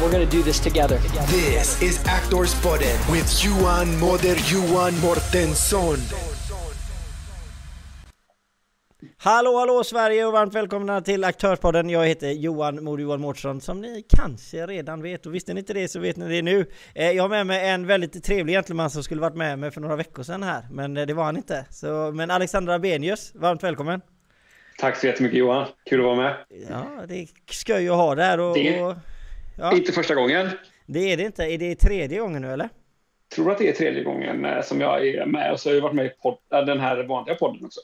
We're going to do this together. This is Actors Podden with Johan Moder Johan Mortensson. Hallå hallå Sverige och varmt välkomna till Aktörspodden. Jag heter Johan Mod Johan Mårtsson som ni kanske redan vet och visste ni inte det så vet ni det nu. Eh, jag har med mig en väldigt trevlig gentleman som skulle varit med mig för några veckor sedan här men eh, det var han inte. Så, men Alexandra Benius, varmt välkommen! Tack så jättemycket Johan, kul att vara med. Ja, det är skoj att ha det här och... Det och, ja, inte första gången. det är det inte. Är det tredje gången nu eller? Tror att det är tredje gången eh, som jag är med och så har jag varit med i podd, äh, den här vanliga podden också.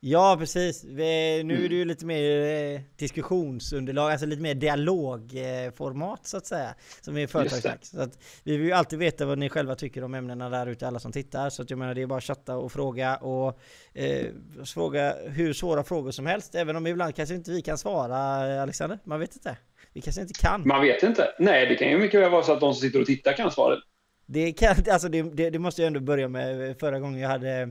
Ja precis, vi, nu är det ju lite mer eh, diskussionsunderlag, alltså lite mer dialogformat så att säga. Som är företagssnack. Så att vi vill ju alltid veta vad ni själva tycker om ämnena där ute, alla som tittar. Så att jag menar det är bara att chatta och fråga och eh, fråga hur svåra frågor som helst. Även om ibland kanske inte vi kan svara Alexander, man vet inte. Vi kanske inte kan. Man vet inte. Nej, det kan ju mycket väl vara så att de som sitter och tittar kan svaret. Det, kan, alltså det, det, det måste jag ändå börja med förra gången jag hade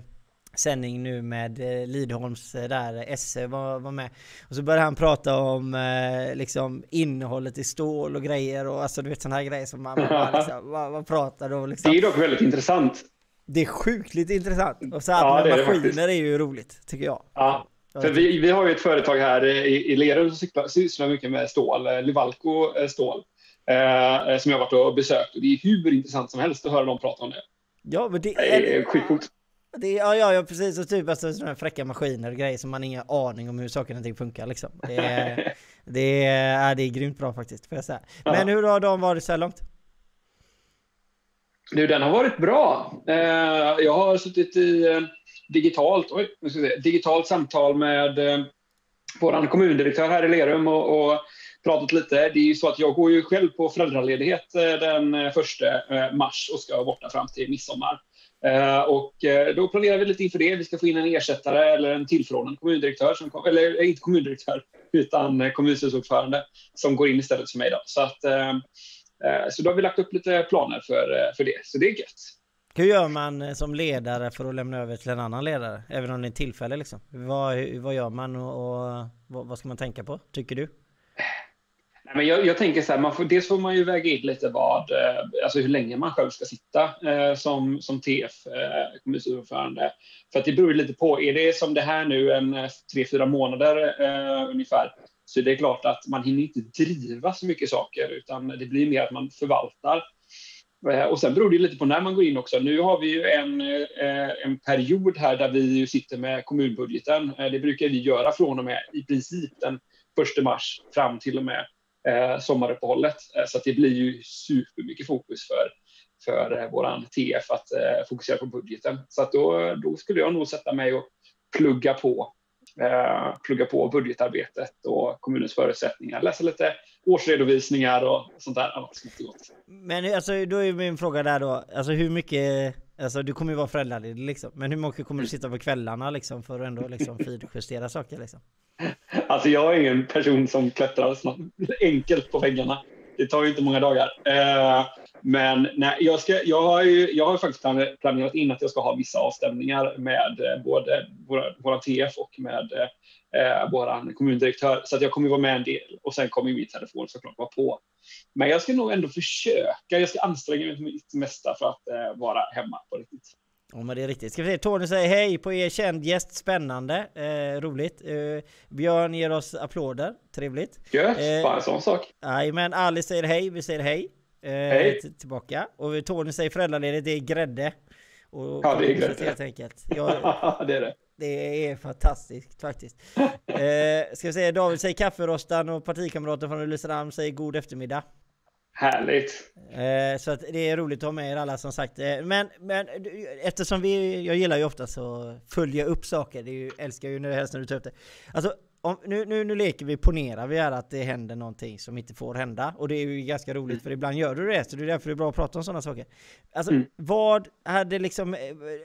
sändning nu med eh, Lidholms eh, där Esse var, var med. Och så började han prata om eh, liksom innehållet i stål och grejer och alltså du vet sådana här grejer som man, man liksom, vad, vad pratar då liksom. Det är dock väldigt intressant. Det är sjukligt intressant. Och så här Ja, med är maskiner faktiskt. är ju roligt, tycker jag. Ja. För vi, vi har ju ett företag här i, i Lerum som sysslar- mycket med stål, eh, Livalco eh, stål, eh, som jag har varit och besökt. Och det är hur intressant som helst att höra dem prata om det. Ja, men det Det är skitcoolt. Det är, ja, ja, ja, precis. Och typ alltså, sådana här fräcka maskiner och grejer som man har ingen aning om hur saker och ting funkar liksom. Det är, det är, ja, det är grymt bra faktiskt, får jag säga. Men hur har de varit så här långt? Du, den har varit bra. Eh, jag har suttit i eh, digitalt, oj, nu ska vi se, digitalt samtal med eh, vår kommundirektör här i Lerum och, och pratat lite. Det är ju så att jag går ju själv på föräldraledighet eh, den eh, första eh, mars och ska vara borta fram till midsommar. Eh, och eh, då planerar vi lite inför det. Vi ska få in en ersättare eller en tillförordnad kommundirektör, som, eller eh, inte kommundirektör, utan eh, kommunstyrelseordförande som går in istället för mig. Då. Så, att, eh, eh, så då har vi lagt upp lite planer för, eh, för det, så det är gött. Hur gör man eh, som ledare för att lämna över till en annan ledare? Även om det är tillfälle liksom. Vad, vad gör man och, och vad, vad ska man tänka på? Tycker du? Nej, men jag, jag tänker så här, man får, dels får man ju väga in lite vad, eh, alltså hur länge man själv ska sitta eh, som, som TF, eh, kommunstyrelseordförande. För att det beror ju lite på, är det som det här nu en eh, tre, fyra månader eh, ungefär, så det är klart att man hinner inte driva så mycket saker, utan det blir mer att man förvaltar. Och sen beror det lite på när man går in också. Nu har vi ju en, eh, en period här där vi sitter med kommunbudgeten. Eh, det brukar vi göra från och med i princip den 1 mars fram till och med eh, sommaruppehållet. Så att det blir ju supermycket fokus för, för vår TF att fokusera på budgeten. Så att då, då skulle jag nog sätta mig och plugga på, plugga på budgetarbetet och kommunens förutsättningar. Läsa lite årsredovisningar och sånt där. Men alltså, då är min fråga där då, alltså hur mycket, alltså du kommer ju vara föräldraledig liksom, men hur mycket kommer du sitta på kvällarna liksom för att ändå liksom finjustera saker liksom? Alltså jag är en person som klättrar snabbt, enkelt på väggarna. Det tar ju inte många dagar. Eh, men nej, jag, ska, jag, har ju, jag har ju faktiskt planerat in att jag ska ha vissa avstämningar med eh, både våra, våra TF och med eh, vår kommundirektör. Så att jag kommer ju vara med en del och sen kommer ju min telefon såklart vara på. Men jag ska nog ändå försöka. Jag ska anstränga mig till mitt mesta för att eh, vara hemma på riktigt. Ja men det är riktigt. Ska vi se, Tony säger hej på er känd gäst, spännande, eh, roligt. Eh, Björn ger oss applåder, trevligt. Gött, Eh, bara en sån sak. men Ali säger hej, vi säger hej. Eh, Hej. Tillbaka. Och Tony säger föräldraledigt, det är grädde. Och, Ja, det är grädde. Helt enkelt. Jag, det är det. det är fantastiskt faktiskt. Eh, ska vi se, David säger kafferostan och partikamraten från Ulricehamn säger god eftermiddag. Härligt. Eh, så att det är roligt att ha med er alla som sagt. Eh, men, men eftersom vi, jag gillar ju ofta så följa upp saker. Det är ju, älskar ju när helst när du tar upp det. Alltså om, nu, nu, nu leker vi, ponerar vi här att det händer någonting som inte får hända. Och det är ju ganska roligt mm. för ibland gör du det, så det är därför det är bra att prata om sådana saker. Alltså mm. vad hade liksom, eh,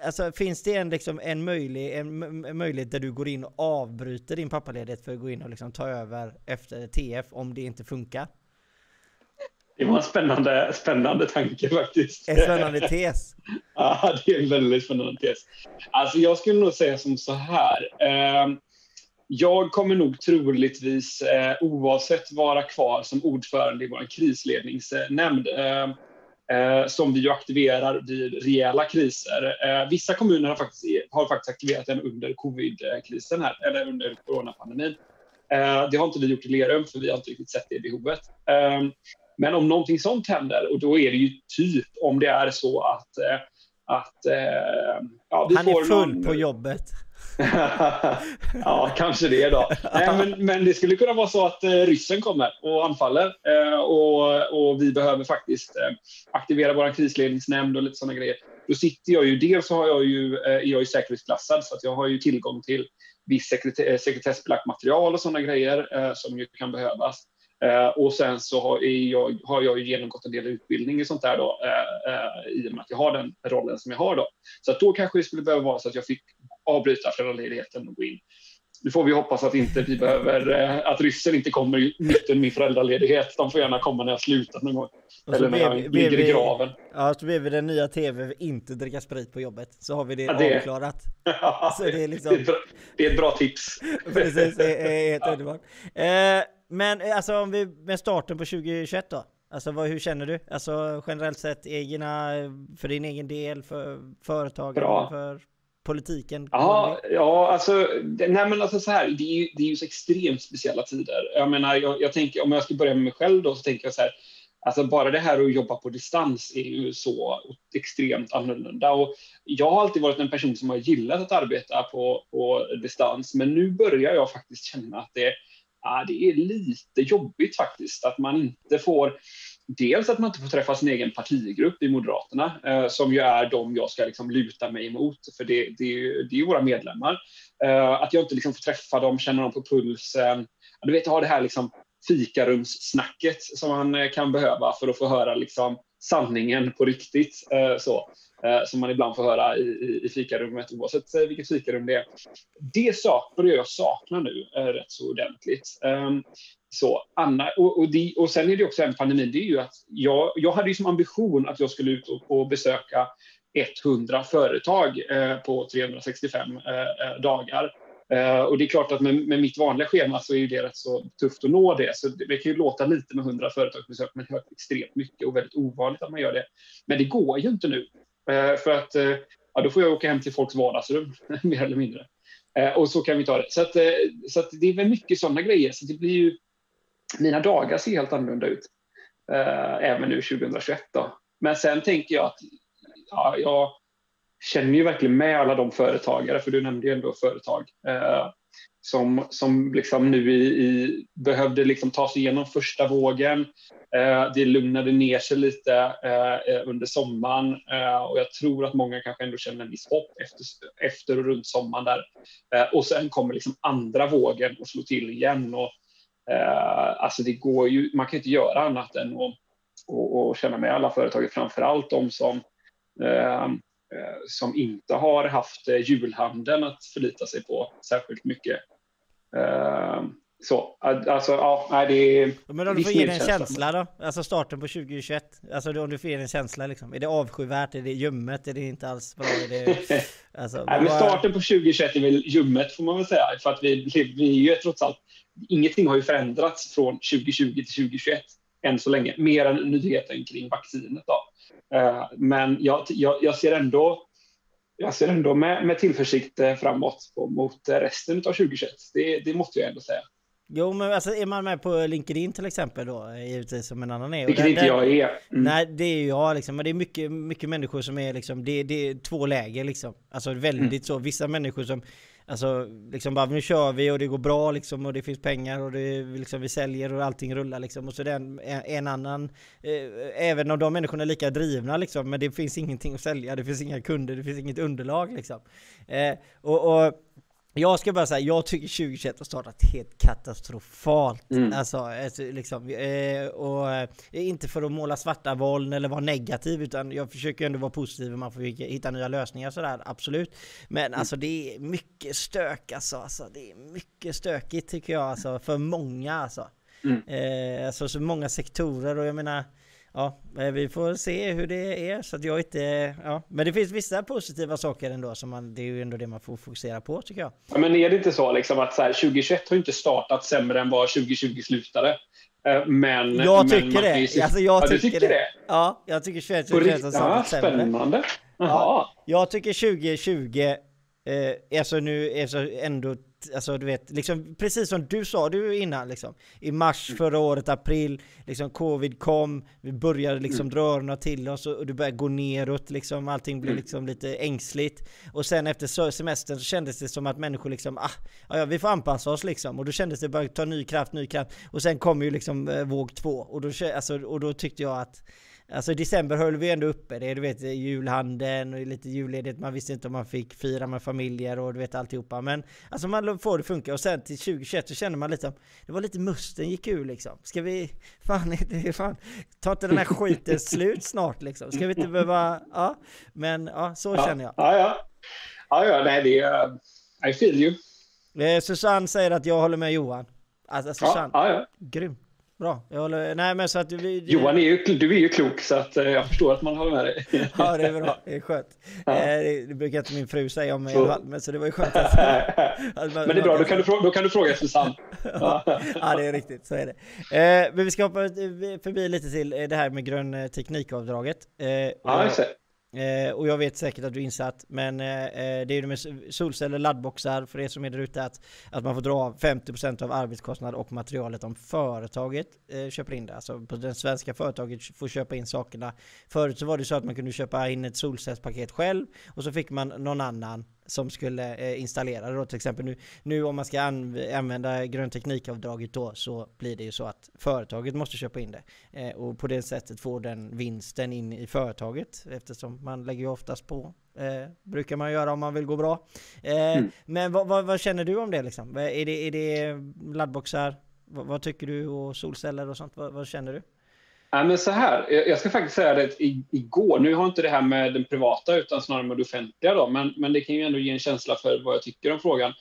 alltså finns det en, liksom, en, möjlig, en, en möjlighet där du går in och avbryter din pappaledighet för att gå in och liksom ta över efter TF om det inte funkar? Det var en spännande, spännande tanke faktiskt. En spännande tes. ja, det är en väldigt spännande tes. Alltså jag skulle nog säga som så här. Eh, jag kommer nog troligtvis eh, oavsett vara kvar som ordförande i vår krisledningsnämnd. Eh, eh, som vi aktiverar vid rejäla kriser. Eh, vissa kommuner har faktiskt, har faktiskt aktiverat den under covid-krisen här, eller under coronapandemin. Eh, det har inte vi gjort i Lerum, för vi har inte riktigt sett det behovet. Men om någonting sånt händer, och då är det ju typ om det är så att... Eh, att eh, ja, vi Han får är full någon... på jobbet. ja, kanske det då. Nej, men, men det skulle kunna vara så att eh, ryssen kommer och anfaller eh, och, och vi behöver faktiskt eh, aktivera vår krisledningsnämnd och lite sådana grejer. Då sitter jag ju, dels så har jag ju, eh, är jag ju säkerhetsklassad så att jag har ju tillgång till viss sekretessbelagt material och sådana grejer som ju kan behövas. Eh, och sen så har jag, har jag genomgått en del utbildning i sånt där då, eh, eh, i och med att jag har den rollen som jag har då. Så att då kanske det skulle behöva vara så att jag fick avbryta föräldraledigheten och gå in. Nu får vi hoppas att inte vi behöver, eh, att ryssen inte kommer mitt under min föräldraledighet. De får gärna komma när jag slutar någon gång. Eller när jag ligger i graven. Ja, så ber vi den nya tv inte dricka sprit på jobbet. Så har vi det, ja, det avklarat. så det, är liksom... det, är bra, det är ett bra tips. Precis, det är helt underbart. Eh, men eh, alltså om vi med starten på 2021 då? Alltså vad, hur känner du? Alltså generellt sett egna, för din egen del, för företagen, för politiken? Ja, ja alltså, nej men alltså så här, det är ju, det är ju så extremt speciella tider. Jag menar, jag, jag tänker, om jag ska börja med mig själv då, så tänker jag så här, Alltså bara det här att jobba på distans är ju så extremt annorlunda. Och jag har alltid varit en person som har gillat att arbeta på, på distans, men nu börjar jag faktiskt känna att det, ja, det är lite jobbigt faktiskt. Att man inte får, dels att man inte får träffa sin egen partigrupp i Moderaterna, eh, som ju är de jag ska liksom luta mig emot, för det, det, det är ju våra medlemmar. Eh, att jag inte liksom får träffa dem, känna dem på pulsen. Du vet, ha det här liksom fikarumssnacket som man eh, kan behöva för att få höra liksom sanningen på riktigt. Eh, så. Eh, som man ibland får höra i, i, i fikarummet oavsett eh, vilket fikarum det är. Det börjar jag sakna nu eh, rätt så ordentligt. Ehm, så, Anna, och, och, de, och sen är det också en pandemi, det är ju att jag, jag hade ju som ambition att jag skulle ut och, och besöka 100 företag eh, på 365 eh, eh, dagar. Eh, och det är klart att med, med, mitt vanliga schema så är det rätt så tufft att nå det. Så det, det kan ju låta lite med 100 företagsbesök, men det är extremt mycket och väldigt ovanligt att man gör det. Men det går ju inte nu. Eh, för att eh, ja, då får jag åka hem till folks vardagsrum, mer eller mindre. och så kan vi ta det. Så, att, så att det är väl mycket sådana grejer. Så det blir ju, mina dagar ser helt annorlunda ut. Eh, även nu 2021 då. Men sen tänker jag att ja, jag känner ju verkligen med alla de företagare, för du nämnde ju ändå företag, eh, som, som liksom nu i, i, behövde liksom ta sig igenom första vågen. Eh, det lugnade ner sig lite eh, eh under sommaren eh, och jag tror att många kanske ändå känner en viss hopp efter, efter och runt sommaren där. Eh, och sen kommer liksom andra vågen och slår till igen. Och, eh, alltså det går ju, man kan inte göra annat än att och, och känna med alla företag, framför allt de som Eh, som inte har haft eh, julhandeln att förlita sig på särskilt mycket. Eh, så, alltså, ja, nej, det är... Men om du får ge en känsla då? Alltså starten på 2021? Alltså om du får ge en känsla liksom. Är det avskyvärt? Är det ljummet? Är det inte alls bra? Är det, alltså, nej, men starten på 2021 är väl ljummet får man väl säga. För att vi, vi är ju trots allt... Ingenting har ju förändrats från 2020 till 2021 än så länge. Mer än nyheten kring vaccinet då. Eh, men jag, jag, jag, ser ändå, jag ser ändå med, med tillförsikt eh, framåt på, mot resten av 2021. Det, det måste jag ändå säga. Jo men alltså är man med på LinkedIn till exempel då givetvis som en annan är. Vilket inte jag är. Mm. Nej det är ju jag liksom. Men det är mycket, mycket människor som är liksom, det, det är två läger liksom. Alltså väldigt mm. så. Vissa människor som Alltså liksom bara nu kör vi och det går bra liksom och det finns pengar och det liksom vi säljer och allting rullar liksom och så är en, en annan eh, Även om de människorna är lika drivna liksom men det finns ingenting att sälja, det finns inga kunder, det finns inget underlag liksom. Eh, och, och Jag ska bara säga, jag tycker 2021 har startat helt katastrofalt. Mm. Alltså, alltså liksom, eh, och eh, inte för att måla svarta moln eller vara negativ, utan jag försöker ändå vara positiv och man får hitta nya lösningar sådär, absolut. Men Mm. alltså det är mycket stök alltså, alltså. Det är mycket stökigt tycker jag alltså, för många alltså. Mm. Eh, alltså så många sektorer och jag menar Ja, eh, vi får se hur det är så att jag inte... Ja, men det finns vissa positiva saker ändå som man... Det är ju ändå det man får fokusera på tycker jag. Ja, men är det inte så liksom att så här, 2021 har ju inte startat sämre än vad 2020 slutade? Eh, Men, Jag men tycker ju det. se- Alltså jag ja, tycker, tycker det. det? Ja, jag tycker 21 På 2021 riktigt? har startat sämre. spännande. Jaha. Ja, jag tycker 2020 eh, alltså nu är så ändå, alltså du vet, liksom precis som du sa du innan liksom. I mars förra året, april, liksom covid kom, vi började liksom dra öronen till oss och det började gå neråt liksom, allting blev liksom lite ängsligt. Och sen efter semestern så kändes det som att människor liksom, ah, ja, vi får anpassa oss liksom. Och då kändes det bara ta ny kraft, ny kraft. Och sen kom ju liksom eh, våg två. Och då, alltså, och då tyckte jag att Alltså i december höll vi ändå uppe det, du vet julhandeln och lite julledigt, man visste inte om man fick fira med familjer och du vet alltihopa. Men alltså man får det funka och sen till 2021 så kände man lite, det var lite musten gick ur liksom. Ska vi, fan, fan, ta inte den här skiten slut snart liksom. Ska vi inte behöva, ja. Men ja, så Ja, känner jag. ja, ja. Ja, ja, nej, det är... I feel you. Eh, Susanne säger att jag håller med Johan. Alltså Ja, Susanne, ja, ja. grym. Bra. Jag håller, nej men så att vi... Johan, är ju, du är ju klok så att eh, jag förstår att man håller med dig. Ja det är bra, det är skönt. Ja. Eh, det, det brukar inte min fru säga om mig i Så. alla fall, men så det var ju skönt att... att man- Men det är bra, då kan du, då kan du fråga Susanne. Ja. ja det är riktigt, så är det. Eh, men vi ska hoppa förbi lite till det här med grön teknikavdraget. Eh, Ja, just det. Eh, och jag vet säkert att du är insatt, men eh, eh, det är ju med solceller, laddboxar för er som är där ute att, att man får dra av 50% av arbetskostnad och materialet om företaget eh, köper in det. Alltså på det svenska företaget får köpa in sakerna. Förut så var det så att man kunde köpa in ett solcellspaket själv och så fick man någon annan som skulle eh, installera det då till exempel nu, nu om man ska anv- använda grön teknikavdraget då så blir det ju så att företaget måste köpa in det eh, och på det sättet får den vinsten in i företaget eftersom man lägger ju oftast på eh, brukar man göra om man vill gå bra. Eh, Mm. Men vad, vad, vad känner du om det liksom? Är det, är det laddboxar? Vad, vad tycker du och solceller och sånt? Vad känner du? Ja, men så här, jag ska faktiskt säga det igår, nu har inte det här med den privata utan snarare med det offentliga då, men, men det kan ju ändå ge en känsla för vad jag tycker om frågan.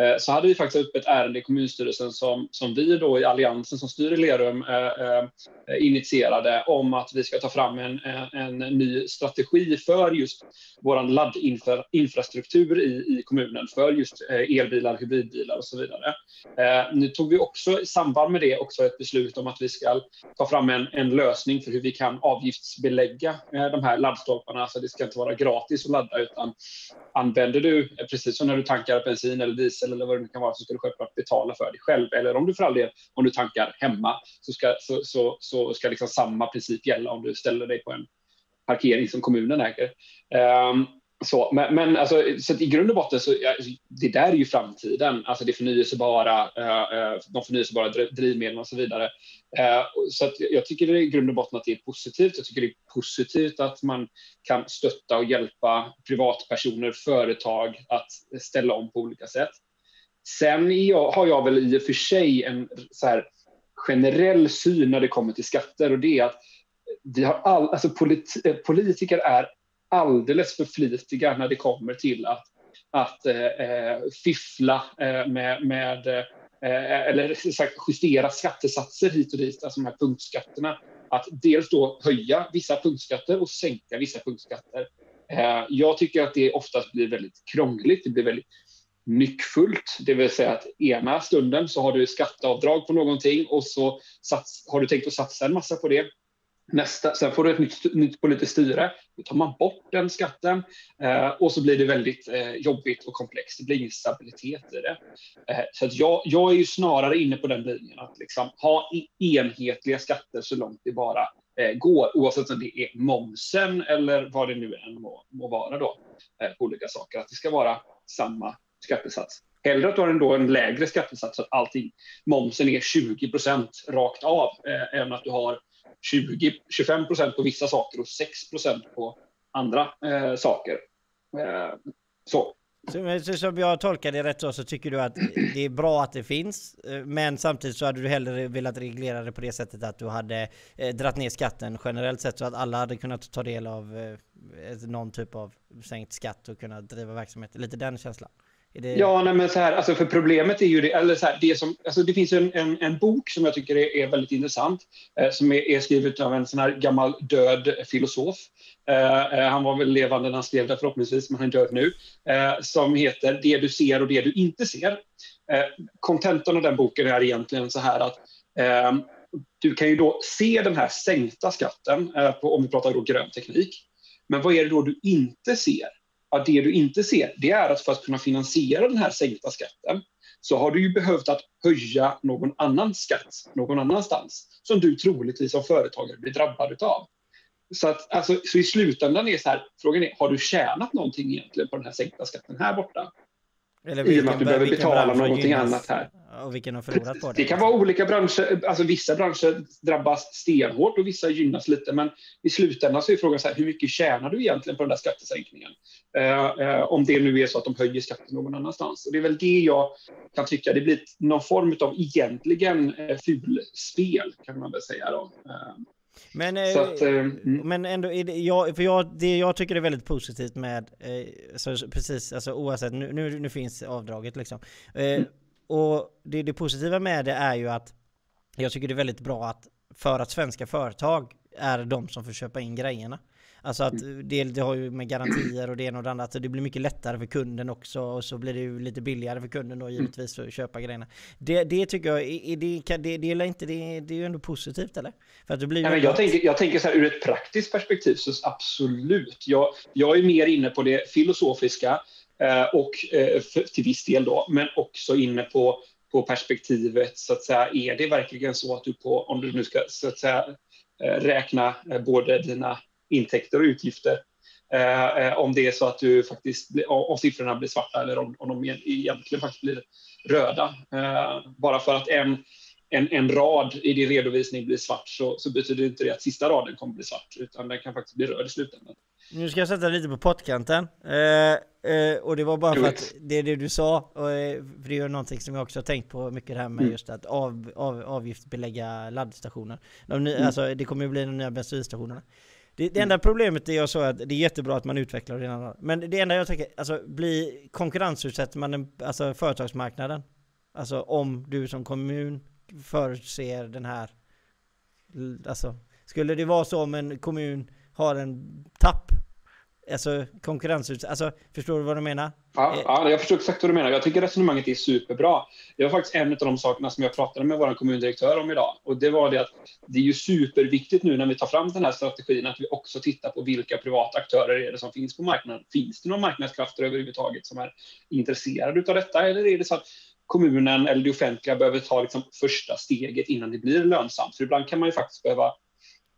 Eh, så hade vi faktiskt upp ett ärende i kommunstyrelsen som, som vi då i Alliansen som styr i Lerum eh, eh initierade om att vi ska ta fram en, en, ny strategi för just vår laddinfrastruktur i, i kommunen för just eh, elbilar, hybridbilar och så vidare. Eh, nu tog vi också i samband med det också ett beslut om att vi ska ta fram en, en lösning för hur vi kan avgiftsbelägga eh, de här laddstolparna. så det ska inte vara gratis att ladda utan använder du, precis som när du tankar bensin eller diesel eller vad det nu kan vara, så ska du självklart betala för det själv. Eller om du för all del, om du tankar hemma, så ska, så, så, så ska liksom samma princip gälla om du ställer dig på en parkering som kommunen äger. Um, så, men, men alltså, så att i grund och botten så ja, det där är ju framtiden, alltså det förnyelsebara, eh, eh de förnyelsebara drivmedlen och så vidare. Eh, så att jag tycker det är i grund och botten att det är positivt. Jag tycker det är positivt att man kan stötta och hjälpa privatpersoner, företag att ställa om på olika sätt. Sen jag, har jag väl i och för sig en så här generell syn när det kommer till skatter och det är att vi har all, alltså polit, eh, politiker är alldeles för flitiga när det kommer till att, att eh, eh fiffla eh, med, med eh, eh eller sagt justera skattesatser hit och dit, alltså de här punktskatterna. Att dels då höja vissa punktskatter och sänka vissa punktskatter. Eh, jag tycker att det oftast blir väldigt krångligt, det blir väldigt nyckfullt, det vill säga att ena stunden så har du skatteavdrag på någonting och så sats, har du tänkt att satsa en massa på det. Nästa, sen får du ett nytt, nytt politiskt styre, då tar man bort den skatten eh, och så blir det väldigt eh, jobbigt och komplext. Det blir ingen stabilitet i det. Eh, så att jag, jag är ju snarare inne på den linjen att liksom ha e-, enhetliga skatter så långt det bara eh, går, oavsett om det är momsen eller vad det nu än må, må vara då, eh, på olika saker. Att det ska vara samma skattesats. Hellre att du har en, då en lägre skattesats så att allting, momsen är 20 procent rakt av, eh, än att du har 20, 25 procent på vissa saker och 6 procent på andra eh, saker. Eh, så. Så, så, som jag tolkar det rätt så, så tycker du att det är bra att det finns, eh, men samtidigt så hade du hellre velat reglera det på det sättet att du hade eh, dratt ner skatten generellt sett så att alla hade kunnat ta del av eh, någon typ av sänkt skatt och kunna driva verksamhet. Lite den känslan. Det... Ja, nej, men så här, alltså för problemet är ju det, eller så här, det som, alltså det finns en, en, en bok som jag tycker är, är väldigt intressant, eh, som är, är skriven av en sån här gammal död filosof. Eh, eh, han var väl levande när han skrev det förhoppningsvis, men han är död nu, eh, som heter Det du ser och det du inte ser. Eh, kontentan av den boken är egentligen så här att eh, du kan ju då se den här sänkta skatten, eh, på, om vi pratar då grön teknik, men vad är det då du inte ser? Ja, det du inte ser, det är att för att kunna finansiera den här sänkta skatten så har du ju behövt att höja någon annan skatt någon annanstans som du troligtvis som företagare blir drabbad av. Så, att, alltså, så i slutändan är så här, frågan är, har du tjänat någonting egentligen på den här sänkta skatten här borta? Eller vilken, I och med att du behöver betala någonting annat här. Och vilken har förlorat på det? Det kan vara olika branscher. Alltså vissa branscher drabbas stenhårt och vissa gynnas lite. Men i slutändan så är frågan så här, hur mycket tjänar du egentligen på den där skattesänkningen? Eh, eh, om det nu är så att de höjer skatten någon annanstans. Och det är väl det jag kan tycka. Det blir någon form av egentligen eh, fulspel kan man väl säga då. Eh, men, eh, att, eh, mm. men ändå, det, jag, för jag, det jag tycker är väldigt positivt med, eh, så precis, alltså oavsett, nu, nu, nu finns avdraget liksom. Eh, mm. Och det, det positiva med det är ju att jag tycker det är väldigt bra att för att svenska företag är de som får köpa in grejerna. Alltså att mm. det, det har ju med garantier och det ena och det andra, att det blir mycket lättare för kunden också och så blir det ju lite billigare för kunden då mm. givetvis att köpa grejerna. Det, det tycker jag, är det, det, det, är inte, det, det är ju ändå positivt eller? För att det blir ja, men jag, tänker, jag tänker så här ur ett praktiskt perspektiv så absolut. Jag, jag är mer inne på det filosofiska Eh, och eh, för, till viss del då, men också inne på på perspektivet så att säga, är det verkligen så att du på, om du nu ska så att säga eh, räkna både dina intäkter och utgifter. Om det är så att du faktiskt, om siffrorna blir svarta eller om, om de egentligen faktiskt blir röda. Bara för att en, en, en rad i din redovisning blir svart så, så betyder inte det att sista raden kommer bli svart, utan den kan faktiskt bli röd i slutändan. Nu ska jag sätta lite på pottkanten. Eh, eh, och det var bara för att det är det du sa. Och, eh, för det är någonting som jag också har tänkt på mycket det här med mm. just att av, av, avgiftsbelägga laddstationer. De ny, mm. Alltså det kommer ju bli de nya bensinstationerna. Det, det enda mm. problemet är jag så att det är jättebra att man utvecklar det. Men det enda jag tänker, alltså bli konkurrensutsätter man den, alltså företagsmarknaden? Alltså om du som kommun förutser den här, alltså skulle det vara så om en kommun har en tapp alltså konkurrensutsatt, alltså förstår du vad du menar? Ja, ja, jag förstår exakt vad du menar. Jag tycker resonemanget är superbra. Det var faktiskt en av de sakerna som jag pratade med vår kommundirektör om idag. Och det var det att det är ju superviktigt nu när vi tar fram den här strategin att vi också tittar på vilka privata aktörer är det som finns på marknaden. Finns det några marknadskrafter överhuvudtaget som är intresserade av detta? Eller är det så att kommunen eller det offentliga behöver ta liksom första steget innan det blir lönsamt? För ibland kan man ju faktiskt behöva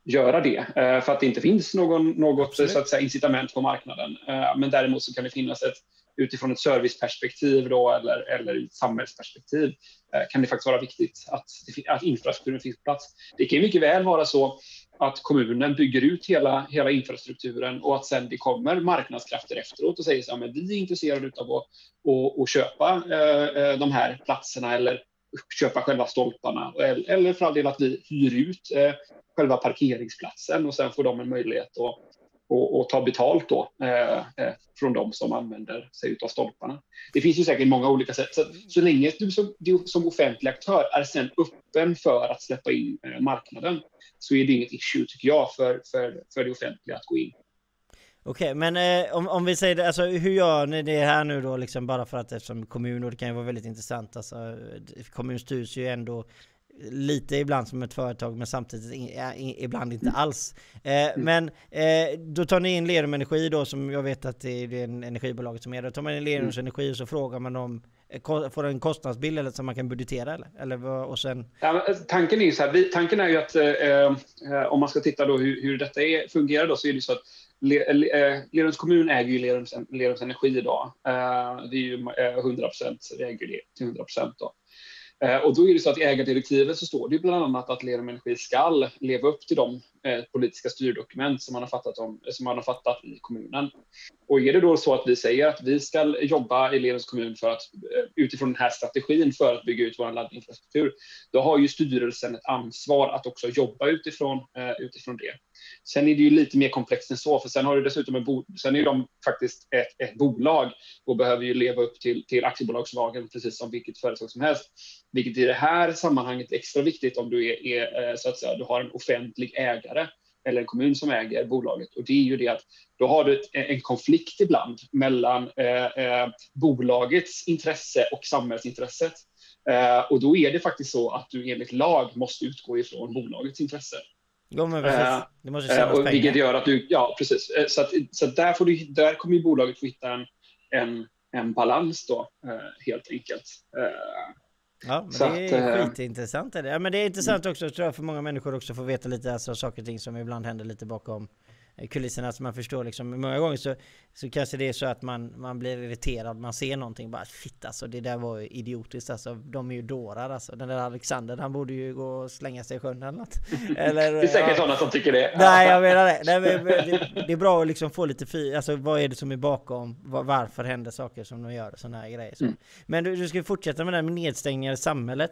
göra det eh, för att det inte finns någon, något så att säga, incitament på marknaden. Eh, men däremot så kan det finnas ett utifrån ett serviceperspektiv då, eller, eller ett samhällsperspektiv eh, kan det faktiskt vara viktigt att, att infrastrukturen finns på plats. Det kan mycket väl vara så att kommunen bygger ut hela, hela infrastrukturen och att sen det kommer marknadskrafter efteråt och säger så här, men vi är intresserade av att, att, att köpa eh, eh, de här platserna eller köpa själva stolparna eller för all del att vi hyr ut eh, själva parkeringsplatsen och sen får de en möjlighet att och, och ta betalt då, eh, eh från de som använder sig av stolparna. Det finns ju säkert många olika sätt. Så, så länge du som, du som offentlig aktör är sen öppen för att släppa in eh, marknaden så är det inget issue, tycker jag, för, för, för det offentliga att gå in. Okej, men eh, om, om vi säger det, alltså hur gör ni det här nu då liksom bara för att eftersom kommun och det kan ju vara väldigt intressant alltså eh, kommun styrs ju ändå lite ibland som ett företag men samtidigt in, in, ibland inte alls. Eh, mm. men eh, då tar ni in Lerum Energi då som jag vet att det är det energibolaget som är Då tar man in Lerums mm. Energi och så frågar man dem eh, Får en kostnadsbild eller som man kan budgetera eller? eller och sen... ja, tanken är ju så här, vi, tanken är ju att eh, om man ska titta då hur, hur detta är, fungerar då så är det så att Lerums kommun äger ju Lerums, Lerums Energi idag. Eh, det är ju 100 procent, vi äger det till 100 procent då. Eh, och då är det så att i ägardirektivet så står det bland annat att Lerum Energi ska leva upp till de eh, politiska styrdokument som man, har fattat om, som man har fattat i kommunen. Och är det då så att vi säger att vi ska jobba i Lerums kommun för att, eh, utifrån den här strategin för att bygga ut vår laddinfrastruktur, då har ju styrelsen ett ansvar att också jobba utifrån, utifrån det. Sen är det ju lite mer komplext än så, för sen har du dessutom en bo, sen är de faktiskt ett, ett bolag och behöver ju leva upp till, till aktiebolagslagen precis som vilket företag som helst. Vilket i det här sammanhanget är extra viktigt om du är, är eh, så att säga, du har en offentlig ägare eller en kommun som äger bolaget. Och det är ju det att då har du en konflikt ibland mellan eh, eh, bolagets intresse och samhällsintresset. Eh, och då är det faktiskt så att du enligt lag måste utgå ifrån bolagets intresse. Jo, men precis. Eh, det måste uh, och Vilket gör att du, ja precis. Eh, så, att, så att där, får du, där kommer ju bolaget få hitta en, en, en balans då, helt enkelt. Ja, men så det är att, skitintressant. Är det. Ja, men det är intressant också tror jag för många människor också få veta lite alltså, saker och ting som ibland händer lite bakom kulisserna så man förstår liksom. Många gånger så, så kanske det är så att man, man blir irriterad, man ser någonting bara shit alltså det där var idiotiskt alltså. De är ju dårar alltså. Den där Alexander han borde ju gå och slänga sig i sjön eller något. Eller, det är säkert ja. sådana som tycker det. Nej jag menar det. Nej, det, det är bra att liksom få lite fri, alltså vad är det som är bakom, varför händer saker som de gör, sådana här grejer. Så. Mm. Men du, du ska fortsätta med det här med nedstängningar i samhället.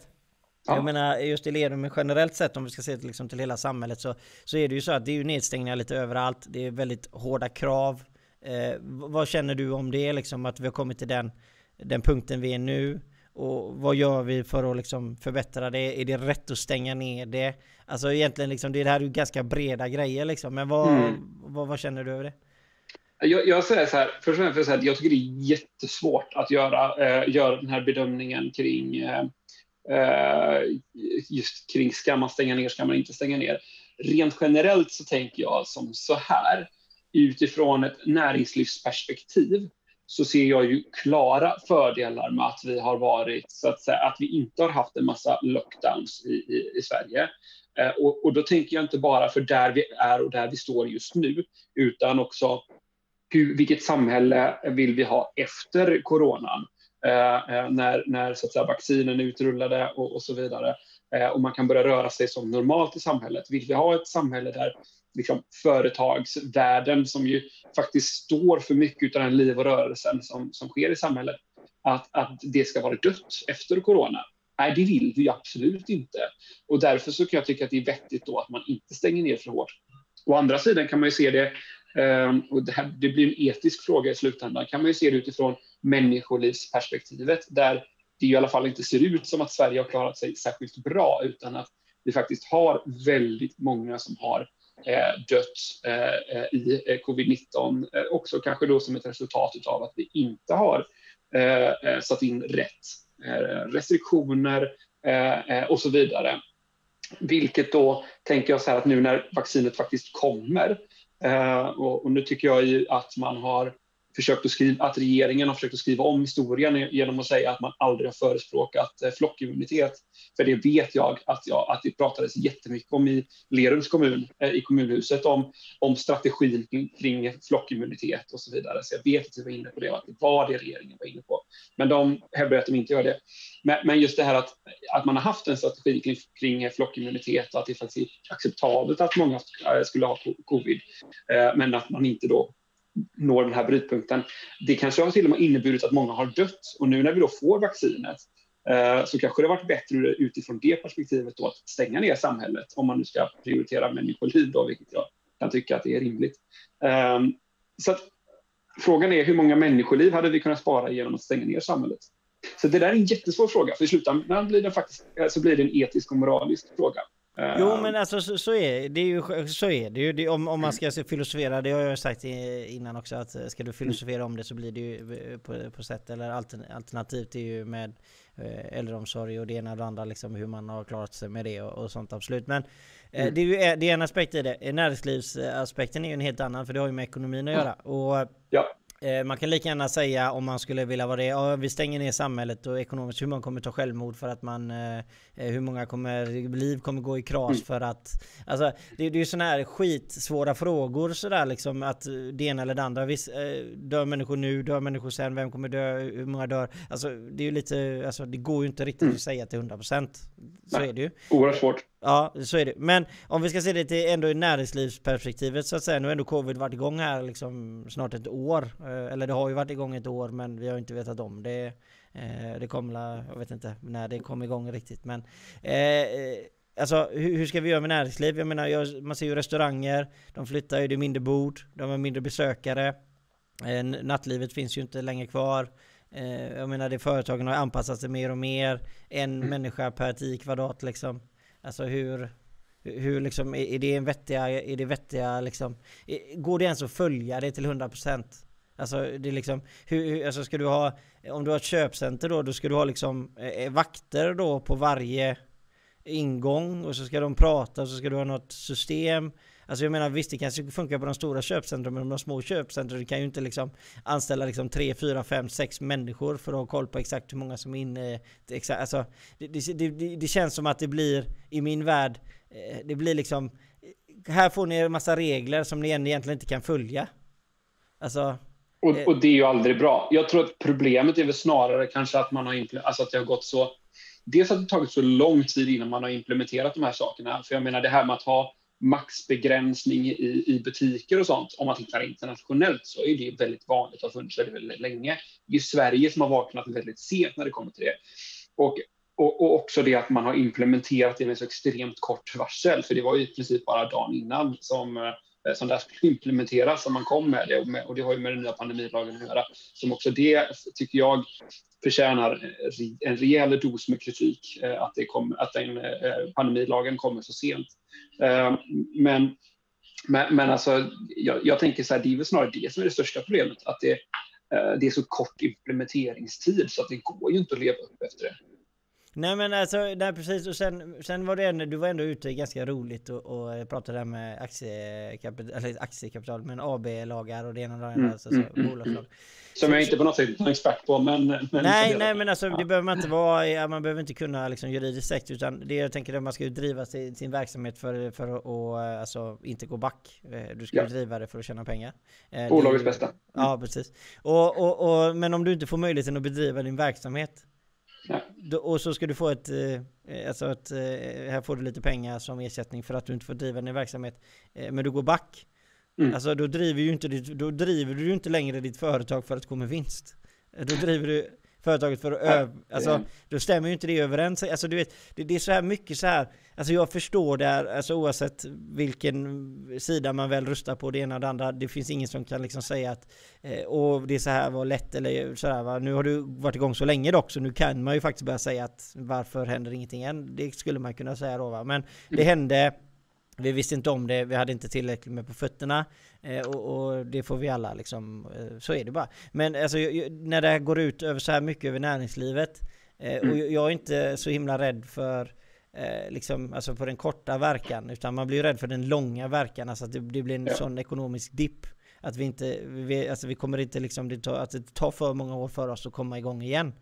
Ja. Jag menar just i Lerum generellt sett om vi ska se till, liksom, till hela samhället så, så är det ju så att det är ju nedstängningar lite överallt. Det är väldigt hårda krav. Eh, vad känner du om det liksom att vi har kommit till den, den punkten vi är nu? Och vad gör vi för att liksom förbättra det? Är det rätt att stänga ner det? Alltså egentligen liksom, det här är ju ganska breda grejer liksom. Men vad, mm. vad, vad, känner du över det? Jag, jag säger så här, först och främst att jag tycker det är jättesvårt att göra, eh, göra den här bedömningen kring Eh, Eh, just kring ska man stänga ner, ska man inte stänga ner. Rent generellt så tänker jag som så här, utifrån ett näringslivsperspektiv så ser jag ju klara fördelar med att vi har varit, så att säga, att vi inte har haft en massa lockdowns i, i, i Sverige. Eh, och, och, då tänker jag inte bara för där vi är och där vi står just nu, utan också hur, vilket samhälle vill vi ha efter coronan? Eh, eh, när, när så att säga, vaccinen är utrullade och, och så vidare. Eh, och man kan börja röra sig som normalt i samhället. Vill vi ha ett samhälle där liksom, företagsvärlden, som ju faktiskt står för mycket av den liv och rörelsen som, som sker i samhället, att, att det ska vara dött efter corona. Nej, det vill vi absolut inte. Och därför så kan jag tycka att det är vettigt då att man inte stänger ner för hårt. Å andra sidan kan man ju se det, Ehm, och det, här, det blir en etisk fråga i slutändan, kan man ju se det utifrån människolivsperspektivet där det i alla fall inte ser ut som att Sverige har klarat sig särskilt bra utan att vi faktiskt har väldigt många som har eh, dött eh, eh, i covid-19 också kanske då som ett resultat av att vi inte har satt in rätt restriktioner och så vidare. Vilket då tänker jag så här att nu när vaccinet faktiskt kommer Eh, och, nu tycker jag ju att man har försökt att, skriva, att regeringen har försökt att skriva om historien genom att säga att man aldrig har förespråkat eh, flockimmunitet. För det vet jag att, jag, att det pratades jättemycket om i Lerums kommun, eh, i kommunhuset, om, om strategin kring, flockimmunitet och så vidare. Så jag vet att vi var inne på det och att det var det regeringen var inne på. Men de hävdar att de inte gör det. Men, men just det här att, att man har haft en strategi kring, kring flockimmunitet och att det faktiskt är acceptabelt att många eh, skulle ha covid, men att man inte då når den här brytpunkten. Det kanske har till och med inneburit att många har dött och nu när vi då får vaccinet eh, så kanske det har varit bättre utifrån det perspektivet då att stänga ner samhället om man nu ska prioritera människoliv då, vilket jag kan tycka att det är rimligt. Ehm, så att, frågan är hur många människoliv hade vi kunnat spara genom att stänga ner samhället? Så det där är en jättesvår fråga, för i slutändan blir det faktiskt, eh, så blir det en etisk och moralisk fråga. Jo men alltså så, så, är det ju, så är det ju. Det, om, om man ska filosofera, det har jag sagt innan också, att eh, ska du filosofera om det så blir det ju eh, på, på sätt, eller alternativt är ju med eh, äldreomsorg och det ena och det andra, liksom hur man har klarat sig med det och, och sånt absolut. Men mm. det är ju det är en aspekt i det. Näringslivsaspekten är ju en helt annan, för det har ju med ekonomin att göra. Och, ja. Eh, man kan lika gärna säga om man skulle vilja vara det, ja, vi stänger ner samhället och ekonomiskt, hur många kommer ta självmord för att man, eh, eh hur många kommer, liv kommer gå i kras mm. för att, alltså det, det är ju sådana här skitsvåra frågor sådär liksom att det ena eller det andra, visst, dör människor nu, dör människor sen, vem kommer dö, hur många dör? Alltså det är ju lite, alltså det går ju inte riktigt mm. att säga till 100% Så är det ju. Oerhört svårt. Ja, så är det. Men om vi ska se det till ändå i näringslivsperspektivet så att säga. Nu har ändå covid varit igång här liksom snart ett år. Eh, eller det har ju varit igång ett år men vi har inte vetat om det. Eh, det kommer, jag vet inte när det kom igång riktigt men eh, Alltså hur, ska vi göra med näringsliv? Jag menar, man ser ju restauranger, de flyttar ju, det är mindre bord, de har mindre besökare. Nattlivet finns ju inte längre kvar. Jag menar, det företagen har anpassat sig mer och mer. En mm. människa per 10 kvadrat liksom. Alltså hur, hur liksom, är det en vettiga, är det vettiga liksom, går det ens att följa det till 100%? Alltså det är liksom, hur, alltså ska du ha, om du har ett köpcenter då, då ska du ha liksom eh, eh, vakter då på varje ingång och så ska de prata och så ska du ha något system Alltså jag menar visst det kanske funkar på de stora köpcentren men de små köpcentren kan ju inte liksom anställa liksom 3, 4, 5, 6 människor för att ha koll på exakt hur många som är inne. Exakt, alltså, det, det, det, det känns som att det blir i min värld, eh, det blir liksom här får ni en massa regler som ni egentligen inte kan följa. Alltså, och, eh, och, det är ju aldrig bra. Jag tror att problemet är väl snarare kanske att man har alltså att det har gått så. Dels att det tagit så lång tid innan man har implementerat de här sakerna. För jag menar det här med att ha maxbegränsning i, i butiker och sånt, om man tittar internationellt så är det väldigt vanligt och har funnits väldigt, väldigt länge. Det är Sverige som har vaknat väldigt sent när det kommer till det. Och, och, och också det att man har implementerat det med så extremt kort varsel, för det var ju i princip bara dagen innan som eh, som det skulle implementeras som man kom med det och, med, och det har ju med den nya pandemilagen att göra. Som också det tycker jag förtjänar en rejäl dos med kritik eh, att, det kom, att den eh, pandemilagen kommer så sent. Eh, men, men, men alltså, jag, jag, tänker så här, det är väl snarare det som är det största problemet, att det, eh, det är så kort implementeringstid så att det går ju inte att leva upp efter det. Nej men alltså, nej precis och sen, sen var det ändå, du var ändå ute ganska roligt och, och pratade där med aktiekapital, eller aktiekapital, men AB-lagar och det ena och det andra, mm, alltså, mm, mm, bolagslag. Som jag inte på något sätt är expert på men... men nej, nej men alltså det behöver man inte vara, man behöver inte kunna liksom juridiskt sekt utan det jag tänker att man ska ju driva sin, sin verksamhet för, för att alltså, inte gå back. Eh, du ska ja. driva det för att tjäna pengar. Eh, Bolagets bästa. Mm. Ja precis. Och, och, och, men om du inte får möjligheten att bedriva din verksamhet Ja. Och så ska du få ett, eh, alltså ett, eh, här får du lite pengar som ersättning för att du inte får driva din verksamhet. Eh, men du går back. Mm. Alltså då driver, ju inte då driver du ju inte längre ditt företag för att gå med vinst. Då driver du företaget för att öv... Alltså, då stämmer ju inte det överens. Alltså du vet, det, det, är så här mycket så här. Alltså jag förstår det här, alltså oavsett vilken sida man väl röstar på, det ena och det andra. Det finns ingen som kan liksom säga att eh, och det är så här var lätt eller så här va. Nu har du varit igång så länge dock, så nu kan man ju faktiskt börja säga att varför händer ingenting än? Det skulle man kunna säga då va. Men det mm. hände vi visste inte om det, vi hade inte tillräckligt med på fötterna eh, och, och, det får vi alla liksom, eh, så är det bara. Men alltså, när det går ut över så här mycket över näringslivet eh, och mm. jag är inte så himla rädd för eh, liksom, alltså på den korta verkan utan man blir rädd för den långa verkan, alltså att det, det blir en ja. sån ekonomisk dipp. Att vi inte, vi, alltså vi kommer inte liksom, det tar, att det tar för många år för oss att komma igång igen.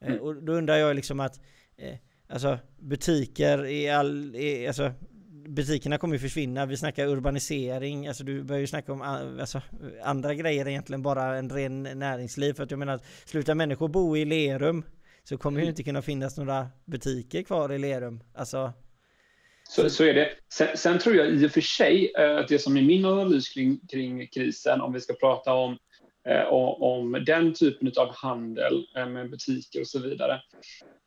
Eh, mm. och då undrar jag liksom att eh, Alltså butiker i all, i, alltså butikerna kommer ju försvinna. Vi snackar urbanisering, alltså du börjar ju snacka om alltså, andra grejer egentligen bara en ren näringsliv. För att jag menar att slutar människor bo i Lerum så kommer mm. ju inte kunna finnas några butiker kvar i Lerum. Alltså, så, så är det. Sen, sen, tror jag i och för sig eh, att det som är min analys kring, kring krisen, om vi ska prata om Eh, om den typen av handel eh, med butiker och så vidare,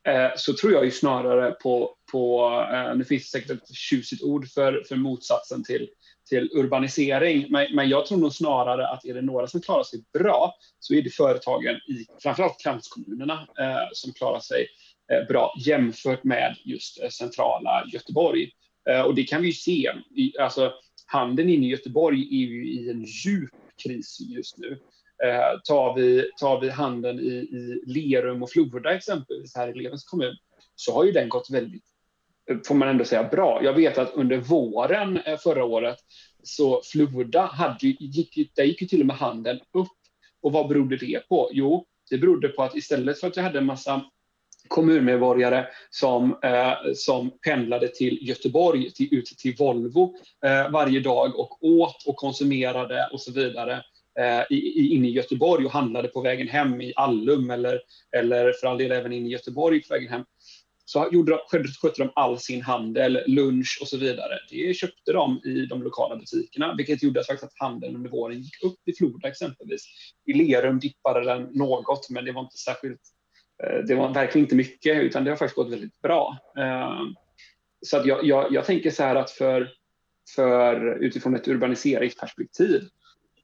eh, så tror jag ju snarare på, på nu finns det säkert ett tjusigt ord för, för motsatsen till, till urbanisering, men, men jag tror nog snarare att är det några som klarar sig bra så är det företagen i framförallt kranskommunerna eh, som klarar sig eh, bra jämfört med just eh, centrala Göteborg. Och det kan vi ju se. I, alltså, handeln inne i Göteborg är ju i en djup kris just nu. Eh, tar, vi, tar vi handeln i, i Lerum och Floda exempelvis här i Lerums kommun så har ju den gått väldigt, får man ändå säga, bra. Jag vet att under våren eh, förra året så Floda hade, gick, där gick ju till och med handeln upp Och vad berodde det på? Jo, det berodde på att istället för att jag hade en massa kommunmedborgare som, eh, som pendlade till Göteborg, till, ut till Volvo eh, varje dag och åt och konsumerade och så vidare eh, i, inne i Göteborg och handlade på vägen hem i Allum eller, eller för all del även inne i Göteborg på vägen hem. Så gjorde, skötte de all sin handel, lunch och så vidare. Det köpte de i de lokala butikerna, vilket gjorde att handeln under våren gick upp i Floda exempelvis. I Lerum dippade den något, men det var inte särskilt eh, det var verkligen inte mycket, utan det har faktiskt gått väldigt bra. Eh, så att jag, jag, jag tänker så här att för, för utifrån ett urbaniseringsperspektiv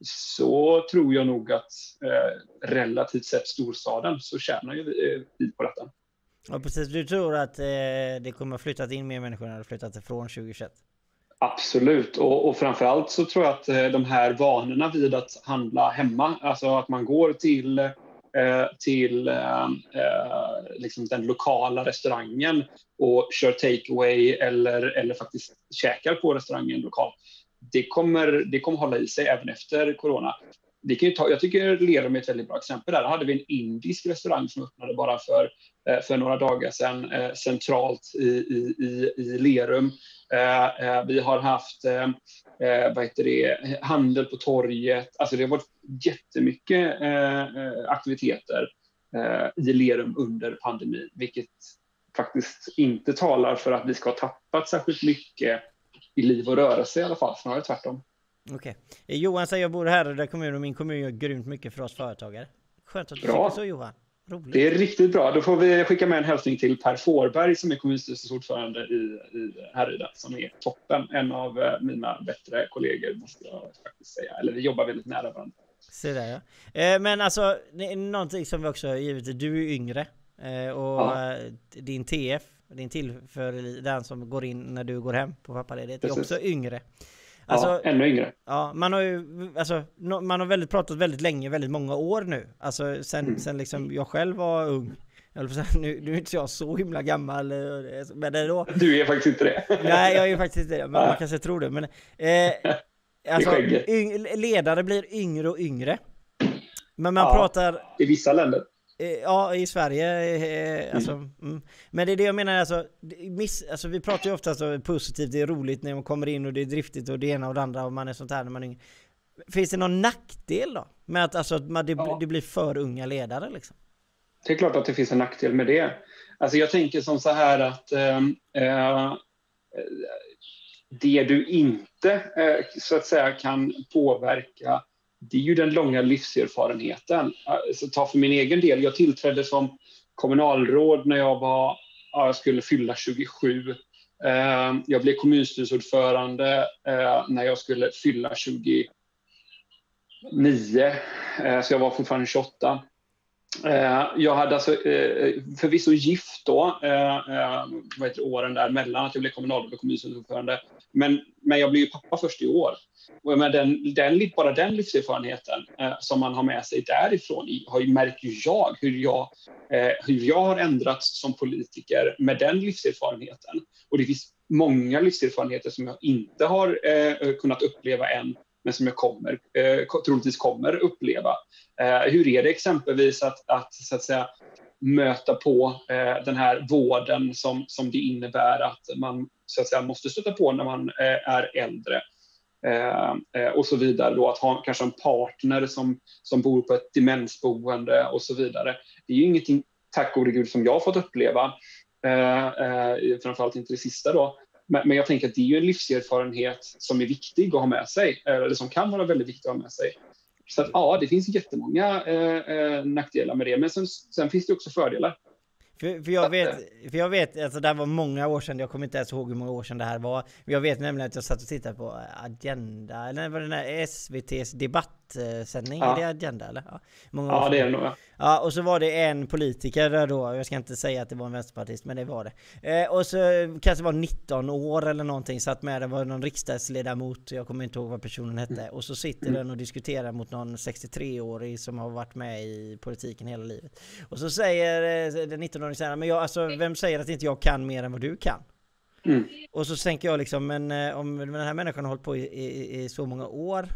så tror jag nog att eh, relativt sett storstaden så tjänar ju vi på detta. Ja precis, du tror att eh, det kommer flyttat in mer människor när det flyttat ifrån 2021? Absolut, och, och framförallt så tror jag att de här vanorna vid att handla hemma, alltså att man går till Eh, till eh, eh, liksom den lokala restaurangen och kör takeaway eller, eller faktiskt käkar på restaurangen lokalt. Det kommer, det kommer hålla i sig även efter corona. Det kan ju ta, jag tycker Lerum är ett väldigt bra exempel. Där hade vi en indisk restaurang som öppnade bara för, eh, för några dagar sedan eh, centralt i, i, i, i Lerum. Eh, vi har haft vad heter det, handel på torget. Alltså det har varit jättemycket eh, aktiviteter i Lerum under pandemin, vilket faktiskt inte talar för att vi ska ha tappat särskilt mycket i liv och rörelse i alla fall, snarare tvärtom. Okej. Okay. Johan säger jag bor här i den kommun och min kommun gör grymt mycket för oss företagare. Skönt att du Bra. tycker så Johan. Roligt. Det är riktigt bra. Då får vi skicka med en hälsning till Per Fårberg som är kommunstyrelsens ordförande i, i Härryda som är toppen. En av eh, mina bättre kollegor måste jag faktiskt säga. Eller vi jobbar väldigt nära varandra. Se där ja. Eh, men alltså, någonting som vi också givet, du är yngre. Eh, och ja. din TF, din tillför den som går in när du går hem på pappaledighet, är också yngre. Alltså, ja, ännu yngre. Ja, man har ju, alltså, man har väldigt pratat väldigt länge, väldigt många år nu. Alltså sen, mm. sen liksom jag själv var ung. Nu, nu är inte jag så himla gammal, men det då... Du är faktiskt inte det. Nej, jag är faktiskt inte det, men man kanske tror det. Men, eh, Alltså, ledare blir yngre och yngre. Men man ja, pratar... I vissa länder. Eh, ja, i Sverige. Eh, mm. Alltså, mm. Mm. Men det är det jag menar, alltså, miss, alltså vi pratar ju ofta så positivt, det är roligt när man kommer in och det är driftigt och det ena och det andra och man är sånt här när man är yngre. Finns det någon nackdel då? Med att alltså, det, ja. det blir för unga ledare liksom? Det är klart att det finns en nackdel med det. Alltså jag tänker som så här att äh, det du inte eh, så att säga kan påverka, det är ju den långa livserfarenheten. Alltså, ta för min egen del, jag tillträdde som kommunalråd när jag var, jag skulle fylla 27. Eh, jag blev kommunstyrelseordförande eh, när jag skulle fylla 29, eh, så jag var fortfarande 28. Eh, jag hade alltså eh, förvisso gift då, eh, vad heter åren där mellan att jag blev kommunalråd och kommunstyrelseordförande. Men, men jag blev ju pappa först i år. Och med den, den, bara den livserfarenheten som man har med sig därifrån har ju, märker jag hur, jag hur jag har ändrats som politiker med den livserfarenheten. Och det finns många livserfarenheter som jag inte har kunnat uppleva än men som jag kommer, eh, troligtvis kommer uppleva. Eh, hur är det exempelvis att, att, så att säga, möta på eh, den här vården som, som det innebär att man så att säga, måste stöta på när man eh, är äldre? Eh, eh, och så vidare. Då, att ha kanske en partner som, som bor på ett demensboende och så vidare. Det är ju ingenting, tack gode gud, som jag har fått uppleva. Eh, eh, framförallt inte det sista då. Men, men jag tänker att det är ju en livserfarenhet som är viktig att ha med sig, eh, eller som kan vara väldigt viktig att ha med sig. Så att, ja, det finns jättemånga eh, eh, nackdelar med det, men sen, sen finns det också fördelar. För, för, jag vet, för jag vet, alltså det här var många år sedan, jag kommer inte ens ihåg hur många år sedan det här var. Jag vet nämligen att jag satt och tittade på Agenda, eller vad den här SVT's debattsändning, ja. är det Agenda eller? Ja, många ja det är det nog ja. Ja, och så var det en politiker där då, jag ska inte säga att det var en vänsterpartist, men det var det. Eh, och så kanske var 19 år eller någonting, satt med, det var någon riksdagsledamot, jag kommer inte ihåg vad personen hette. Mm. Och så sitter den och diskuterar mot någon 63-årig som har varit med i politiken hela livet. Och så säger eh, den 19-åringen såhär, men jag, alltså vem säger att inte jag kan mer än vad du kan? Mm. Och så tänker jag liksom, men eh, om den här människan har hållit på i, i, i så många år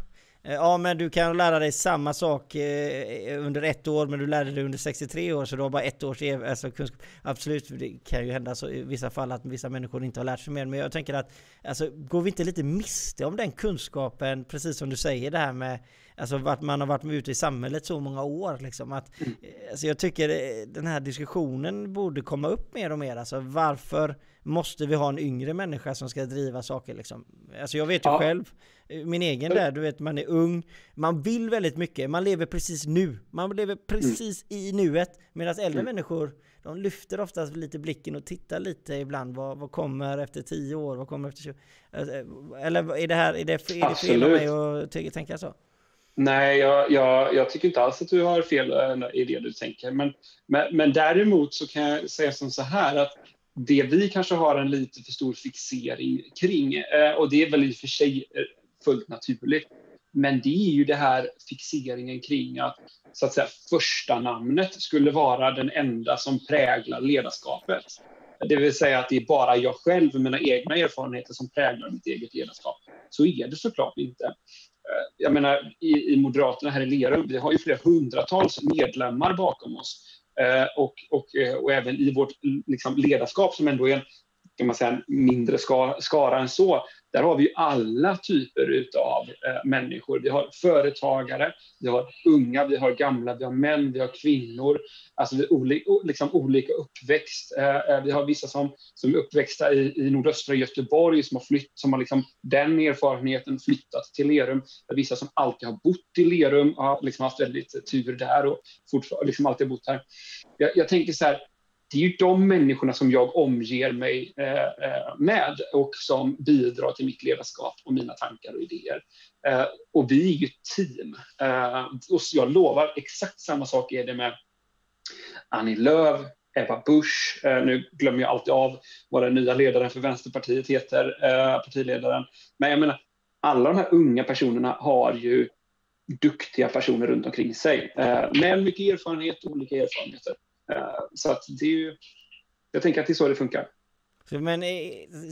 Eh, ja, men du kan lära dig samma sak eh, eh, under ett år, men du lärde dig under 63 år, så du har bara ett års alltså, kunskap. Absolut, det kan ju hända så i vissa fall att vissa människor inte har lärt sig mer, men jag tänker att alltså, går vi inte lite miste om den kunskapen, precis som du säger det här med Alltså att man har varit med ute i samhället så många år liksom att mm. alltså jag tycker eh, den här diskussionen borde komma upp mer och mer alltså varför måste vi ha en yngre människa som ska driva saker liksom? Alltså jag vet ju ja. själv min egen där, du vet man är ung, man vill väldigt mycket, man lever precis nu, man lever precis mm. i nuet medan äldre mm. människor de lyfter oftast lite blicken och tittar lite ibland. Vad, vad kommer efter 10 år? Vad kommer efter 20? Alltså, eller är det här, är det, är det fel av mig att tänka så? Nej, jag, jag, jag, tycker inte alls att du har fel eh, i det du tänker. Men, men, men däremot så kan jag säga som så här att det vi kanske har en lite för stor fixering kring, eh, och det är väl i och för sig eh, fullt naturligt, men det är ju det här fixeringen kring att, så att säga, första namnet skulle vara den enda som präglar ledarskapet. Det vill säga att det är bara jag själv och mina egna erfarenheter som präglar mitt eget ledarskap. Så är det såklart inte. Eh, jag menar, i, i Moderaterna här i Lerum, vi har ju flera hundratals medlemmar bakom oss. Eh, och, och, eh, och även i vårt liksom, ledarskap som ändå är en kan man säga, mindre skara än så, där har vi alla typer av eh, människor. Vi har företagare, vi har unga, vi har gamla, vi har män, vi har kvinnor. Alltså vi olika, liksom olika uppväxt. Eh, eh, vi har vissa som, som är uppväxta i, i nordöstra Göteborg som har, flytt, som har liksom den erfarenheten flyttat till Lerum. Vissa som alltid har bott i Lerum har liksom haft väldigt tur där och fortfarande liksom alltid har bott här. Jag, jag tänker så här, det är ju de människorna som jag omger mig eh, eh, med och som bidrar till mitt ledarskap och mina tankar och idéer. Eh, och vi är ju ett team. och jag lovar, exakt samma sak är det med Annie Lööf, Ebba Busch, nu glömmer jag alltid av vad den nya ledaren för Vänsterpartiet heter, partiledaren. Men jag menar, alla de här unga personerna har ju duktiga personer runt omkring sig med mycket erfarenhet, och olika erfarenheter. Eh, så att det är ju, jag tänker att det är så det funkar. Men eh,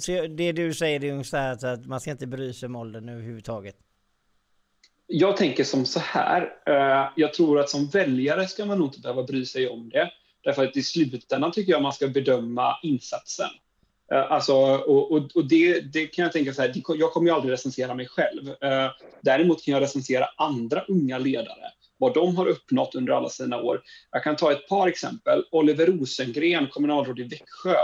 så det du säger är ungefär att man ska inte bry sig om åldern överhuvudtaget? Jag tänker som så här. Eh, jag tror att som väljare ska man nog inte behöva bry sig om det. Därför att i slutändan tycker jag man ska bedöma insatsen. Alltså, och, och, och det, det, kan jag tänka så här, jag kommer ju aldrig recensera mig själv. Däremot kan jag recensera andra unga ledare vad de har uppnått under alla sina år. Jag kan ta ett par exempel. Oliver Rosengren, kommunalråd i Växjö,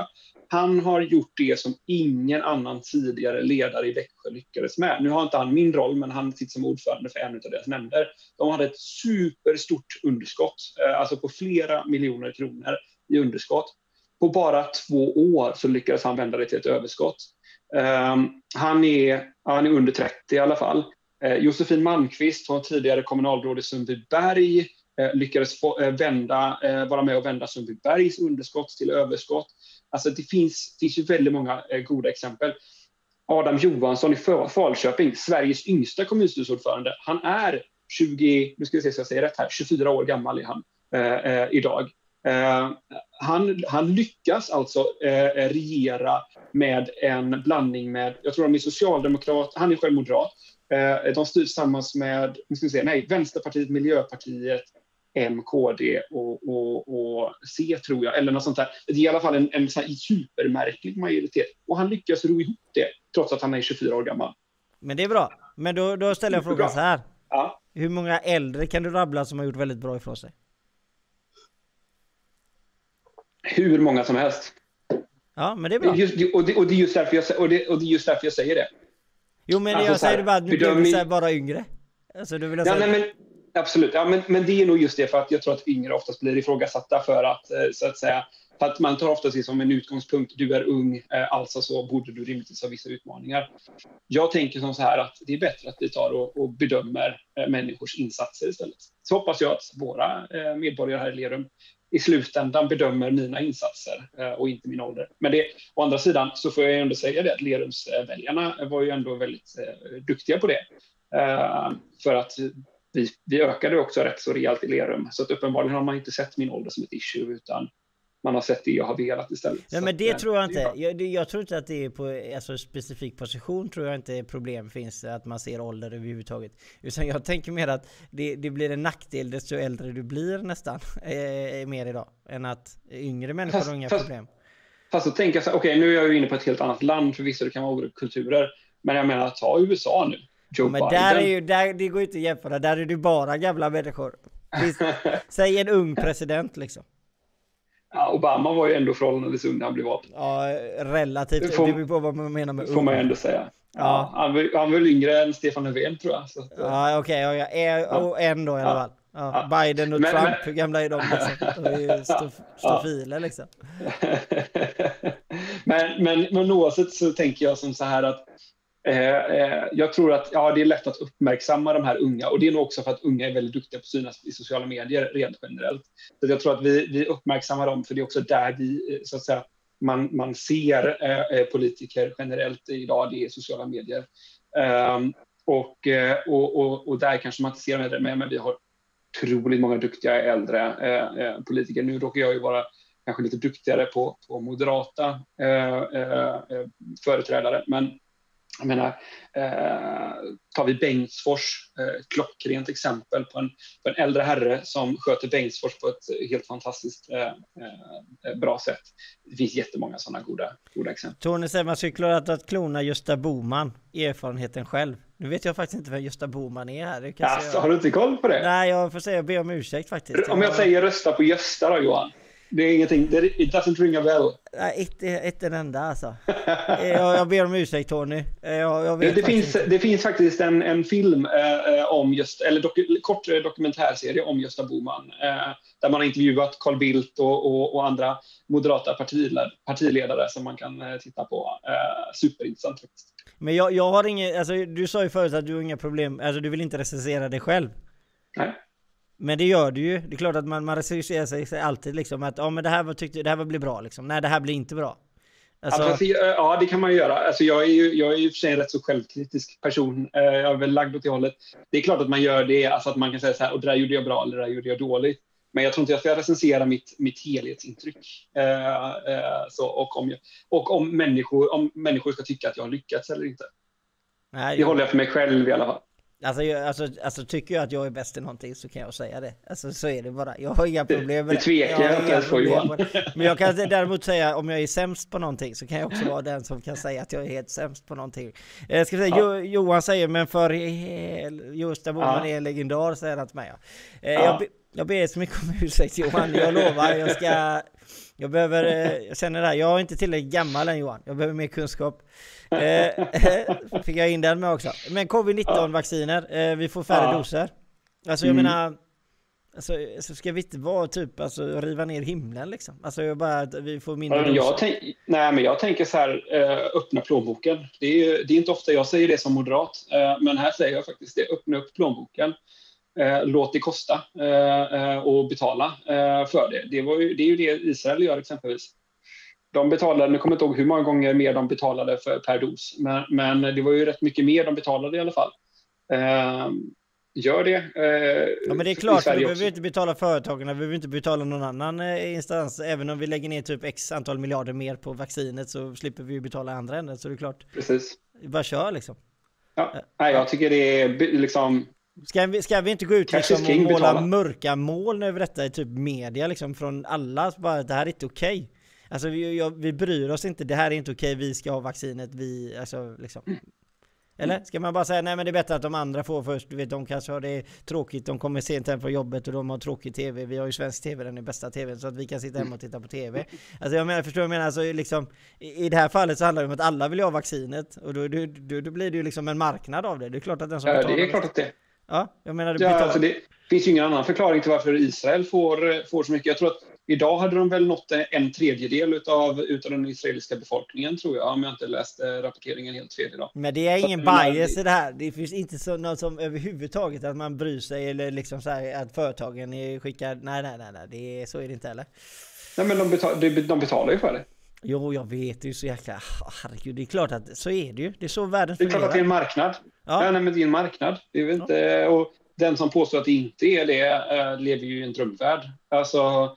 han har gjort det som ingen annan tidigare ledare i Växjö lyckades med. Nu har inte han min roll, men han sitter som ordförande för en av deras nämnder. De hade ett superstort underskott, eh, alltså på flera miljoner kronor i underskott. På bara två år så lyckades han vända det till ett överskott. Um, han, är, han är under 30 i alla fall. Eh, Josefin Malmqvist hon tidigare kommunalråd i Sundbyberg, eh, lyckades få, eh, vända, vara med och vända Sundbybergs underskott till överskott. Alltså det finns, finns ju väldigt många goda exempel. Adam Johansson i Falköping, Sveriges yngsta kommunstyrelseordförande. Han är 20, nu ska vi se så jag säger rätt här, 24 år gammal är han eh, idag. Eh, han, han, lyckas alltså eh, regera med en blandning med, jag tror de är socialdemokrat, han är själv moderat, de styr tillsammans med nu ska vi se, nej, Vänsterpartiet, Miljöpartiet, M, KD och, och, och, C tror jag, eller något sånt där. Det är i alla fall en, en supermärklig majoritet. Och han lyckas ro ihop det, trots att han är 24 år gammal. Men det är bra. Men då, då ställer jag frågan så här. Ja. Hur många äldre kan du rabbla som har gjort väldigt bra ifrån sig? Hur många som helst. Ja, men det är bra. Just, och, det, och, det, är just därför jag, och, det, och det är just därför jag säger det. Jo men alltså, jag säger här, bara att nu blir det bara yngre. Alltså, du vill ja, säga... nej, men, absolut, ja, men, men det är nog just det för att jag tror att yngre oftast blir ifrågasatta för att eh, så att säga för att man tar ofta det som en utgångspunkt, du är ung, eh, alltså så borde du rimligtvis ha vissa utmaningar. Jag tänker som så här att det är bättre att vi tar och, och bedömer eh, människors insatser istället. Så hoppas jag att våra medborgare här i Lerum i slutändan bedömer mina insatser eh, och inte min ålder. Men det, å andra sidan så får jag ändå säga det att Lerumsväljarna var ju ändå väldigt eh, duktiga på det. Eh, för att vi, vi ökade också rätt så rejält i Lerum, så att uppenbarligen har man inte sett min ålder som ett issue, utan man har sett det jag har velat istället. Nej Så men det att, tror jag eh, inte. Jag, jag tror inte att det är på alltså, specifik position tror jag inte problem finns att man ser ålder överhuvudtaget. Utan jag tänker mer att det, det blir en nackdel desto äldre du blir nästan. Eh, mer idag. Än att yngre människor Fast- har inga fast- problem. Fast tänker jag så okej nu är jag ju inne på ett helt annat land, förvisso det kan vara olika kulturer. Men jag menar, ta USA nu. Joe Men Biden. där är ju, där, det går ju inte att jämföra. Där är det bara gamla människor. Finns, säg en ung president liksom. Ja, Obama var ju ändå förhållandevis ung när han blev vald. Ja, relativt. Det Det får- beror på vad man menar med får man ju ung. ändå säga. Ja. Ja. han, var, han var väl yngre än Stefan Löfven tror jag. Att, Ja okej, ja, ja. Eh, och en då i alla fall. Ja, Biden och Men- Trump, men- hur gamla är de liksom? De är ju stof- stofiler liksom. men, men, men oavsett så tänker jag som så här att Eh, eh, jag tror att ja, det är lätt att uppmärksamma de här unga och det är nog också för att unga är väldigt duktiga på att synas i sociala medier rent generellt. Så jag tror att vi, vi uppmärksammar dem för det är också där vi, eh, så att säga, man, man ser eh, politiker generellt idag, det är sociala medier. Ehm, och, och, och, och där kanske man inte ser dem äldre, men, men vi har otroligt många duktiga äldre eh, politiker. Nu råkar jag ju vara kanske lite duktigare på, på moderata eh, företrädare, men jag menar, eh, tar vi Bengtsfors, eh, klockrent exempel på en, på en äldre herre som sköter Bengtsfors på ett helt fantastiskt eh, eh, bra sätt. Det finns jättemånga sådana goda, goda exempel. Tony säger man skulle klara att klona Gösta Boman. Erfarenheten själv. Nu vet jag faktiskt inte vem Gösta Boman är här. Det jag Alltså, säga. har du inte koll på det? Nej, jag får säga be om ursäkt faktiskt. Om jag säger rösta på Gösta då Johan? Det är ingenting, it doesn't ring a bell. Nej, ett, ett en enda alltså. Eh, jag, jag ber om ursäkt Tony. Eh, Jag, jag Det, finns, inte. det finns faktiskt en, en film eh, eh, om just, eller doku, kort dokumentärserie om Gösta Bohman eh, där man har intervjuat Carl Bildt och, och, och andra moderata partiled, partiledare som man kan eh, titta på. Superintressant faktiskt. Men jag, jag har inget, alltså du sa ju förut att du har inga problem, alltså du vill inte recensera dig själv. Nej. Men det gör du ju. Det är klart att man, man recenserar sig alltid liksom att ja men det här var, tyckte, det här var blir bra liksom. Nej det här blir inte bra. Alltså, eh, ja, det kan man ju göra. Alltså, jag, är ju, jag är ju för sig en rätt så självkritisk person. Eh, jag är väl lagd åt det hållet. Det är klart att man gör det, alltså att man kan säga så här, och det där gjorde jag bra eller det där gjorde jag dåligt. Men jag tror inte jag ska recensera mitt, mitt helhetsintryck. Eh, eh, så, och om, jag, och om, människor, om människor ska tycka att jag har lyckats eller inte. nej, Det håller jag för mig själv i alla fall. Alltså, jag, alltså, alltså tycker jag att jag är bäst i någonting så kan jag säga det. Alltså så är det bara. Jag har inga problem med det tvekar har jag inte ens på, Johan. Men jag kan däremot säga om jag är sämst på någonting så kan jag också vara den som kan säga att jag är helt sämst på någonting. Jag ska säga, jo, Johan säger men för hel- Gösta Bohman Ja. är en legendar säger han till mig. Ja. Eh, Ja. Jag, be, jag ber så mycket om ursäkt Johan, jag lovar. Jag ska... Jag behöver, eh, jag känner det här, jag är inte tillräckligt gammal än Johan. Jag behöver mer kunskap. Eh, fick jag in den med också. Men covid-19 vacciner, eh, vi får färre Ja. doser. Alltså jag Mm. menar, alltså, så ska vi inte vara typ, alltså riva ner himlen liksom. Alltså jag bara vi får mindre doser. jag, tänk, nej, men jag tänker så här, eh, öppna plånboken. Det är, ju- det är inte ofta jag säger det som moderat, eh, men här säger jag faktiskt det. Öppna upp plånboken. Eh, låt det kosta eh, eh, och betala eh, för det. Det, var ju, det är ju det Israel gör exempelvis. De betalade, nu kommer jag inte ihåg hur många gånger mer de betalade för, per dos, men, men det var ju rätt mycket mer de betalade i alla fall. Eh, gör det. Eh, Ja men det är klart, vi behöver inte betala företagen, vi behöver inte betala någon annan eh, instans. Även om vi lägger ner typ x antal miljarder mer på vaccinet så slipper vi ju betala andra änden. Så det är klart, Precis. bara kör liksom. Ja. Nej, jag tycker det är liksom Ska vi, ska vi inte gå ut liksom och måla betala. mörka moln över detta i typ media liksom från alla? Bara det här är inte okej. Alltså vi, jag, vi bryr oss inte, det här är inte okej, vi ska ha vaccinet, vi, alltså liksom. Eller? Ska man bara säga nej men det är bättre att de andra får först, du vet de kanske har det tråkigt, de kommer sent hem från jobbet och de har tråkig tv, vi har ju svensk tv, den är bästa tvn, så att vi kan sitta hemma och titta på tv. Alltså jag menar, förstår du vad jag menar? Alltså liksom, i, i det här fallet så handlar det om att alla vill ha vaccinet och då, då, då, då blir det ju liksom en marknad av det. Det är klart att den som Ja, det är klart att det. Ja, jag menar du Ja, alltså det finns ju ingen annan förklaring till varför Israel får, får så mycket. Jag tror att idag hade de väl nått en tredjedel utav, utav den israeliska befolkningen, tror jag, om jag inte läste rapporteringen helt fel idag. Men det är Så ingen menar, bias det- i det här. Det finns inte så, något som överhuvudtaget att man bryr sig eller liksom så här att företagen skickar. Nej, nej, nej, nej. Det är, så är det inte heller. Nej, men de, betal, de, de betalar ju för det. Jo, jag vet. Det är så jäkla... Herregud, det är klart att så är det ju. Det är så världen Det är klart att det är en fungerar. marknad. Ja. Nej, men det är en marknad. Det är inte, och den som påstår att det inte är det eh, lever ju i en drömvärld. Alltså,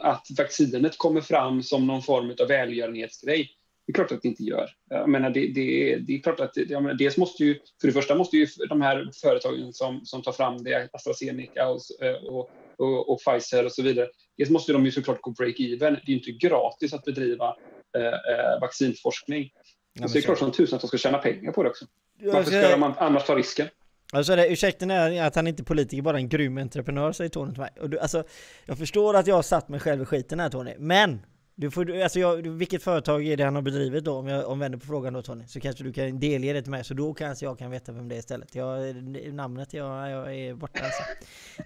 att vaccinet kommer fram som någon form av välgörenhetsgrej. Det är klart att det inte gör. Jag menar, det, det, det är klart att det, menar, dels måste ju, för det första måste ju de här företagen som, som tar fram det, AstraZeneca och, och, och, och Pfizer och så vidare, dels måste de ju såklart gå break-even. Det är ju inte gratis att bedriva eh, vaccinforskning. Ja, så det är klart som tusan att de ska tjäna pengar på det också. Varför ska man annars ta risken? Alltså det, ursäkten är att han inte är politiker, bara en grym entreprenör, säger Tony till mig. Och du, alltså, jag förstår att jag har satt mig själv i skiten här Tony, men du får, alltså jag, vilket företag är det han har bedrivit då? Om jag omvänder på frågan då Tony, så kanske du kan delge det till mig, så då kanske jag kan veta vem det är istället. Jag, namnet, jag, jag är borta alltså.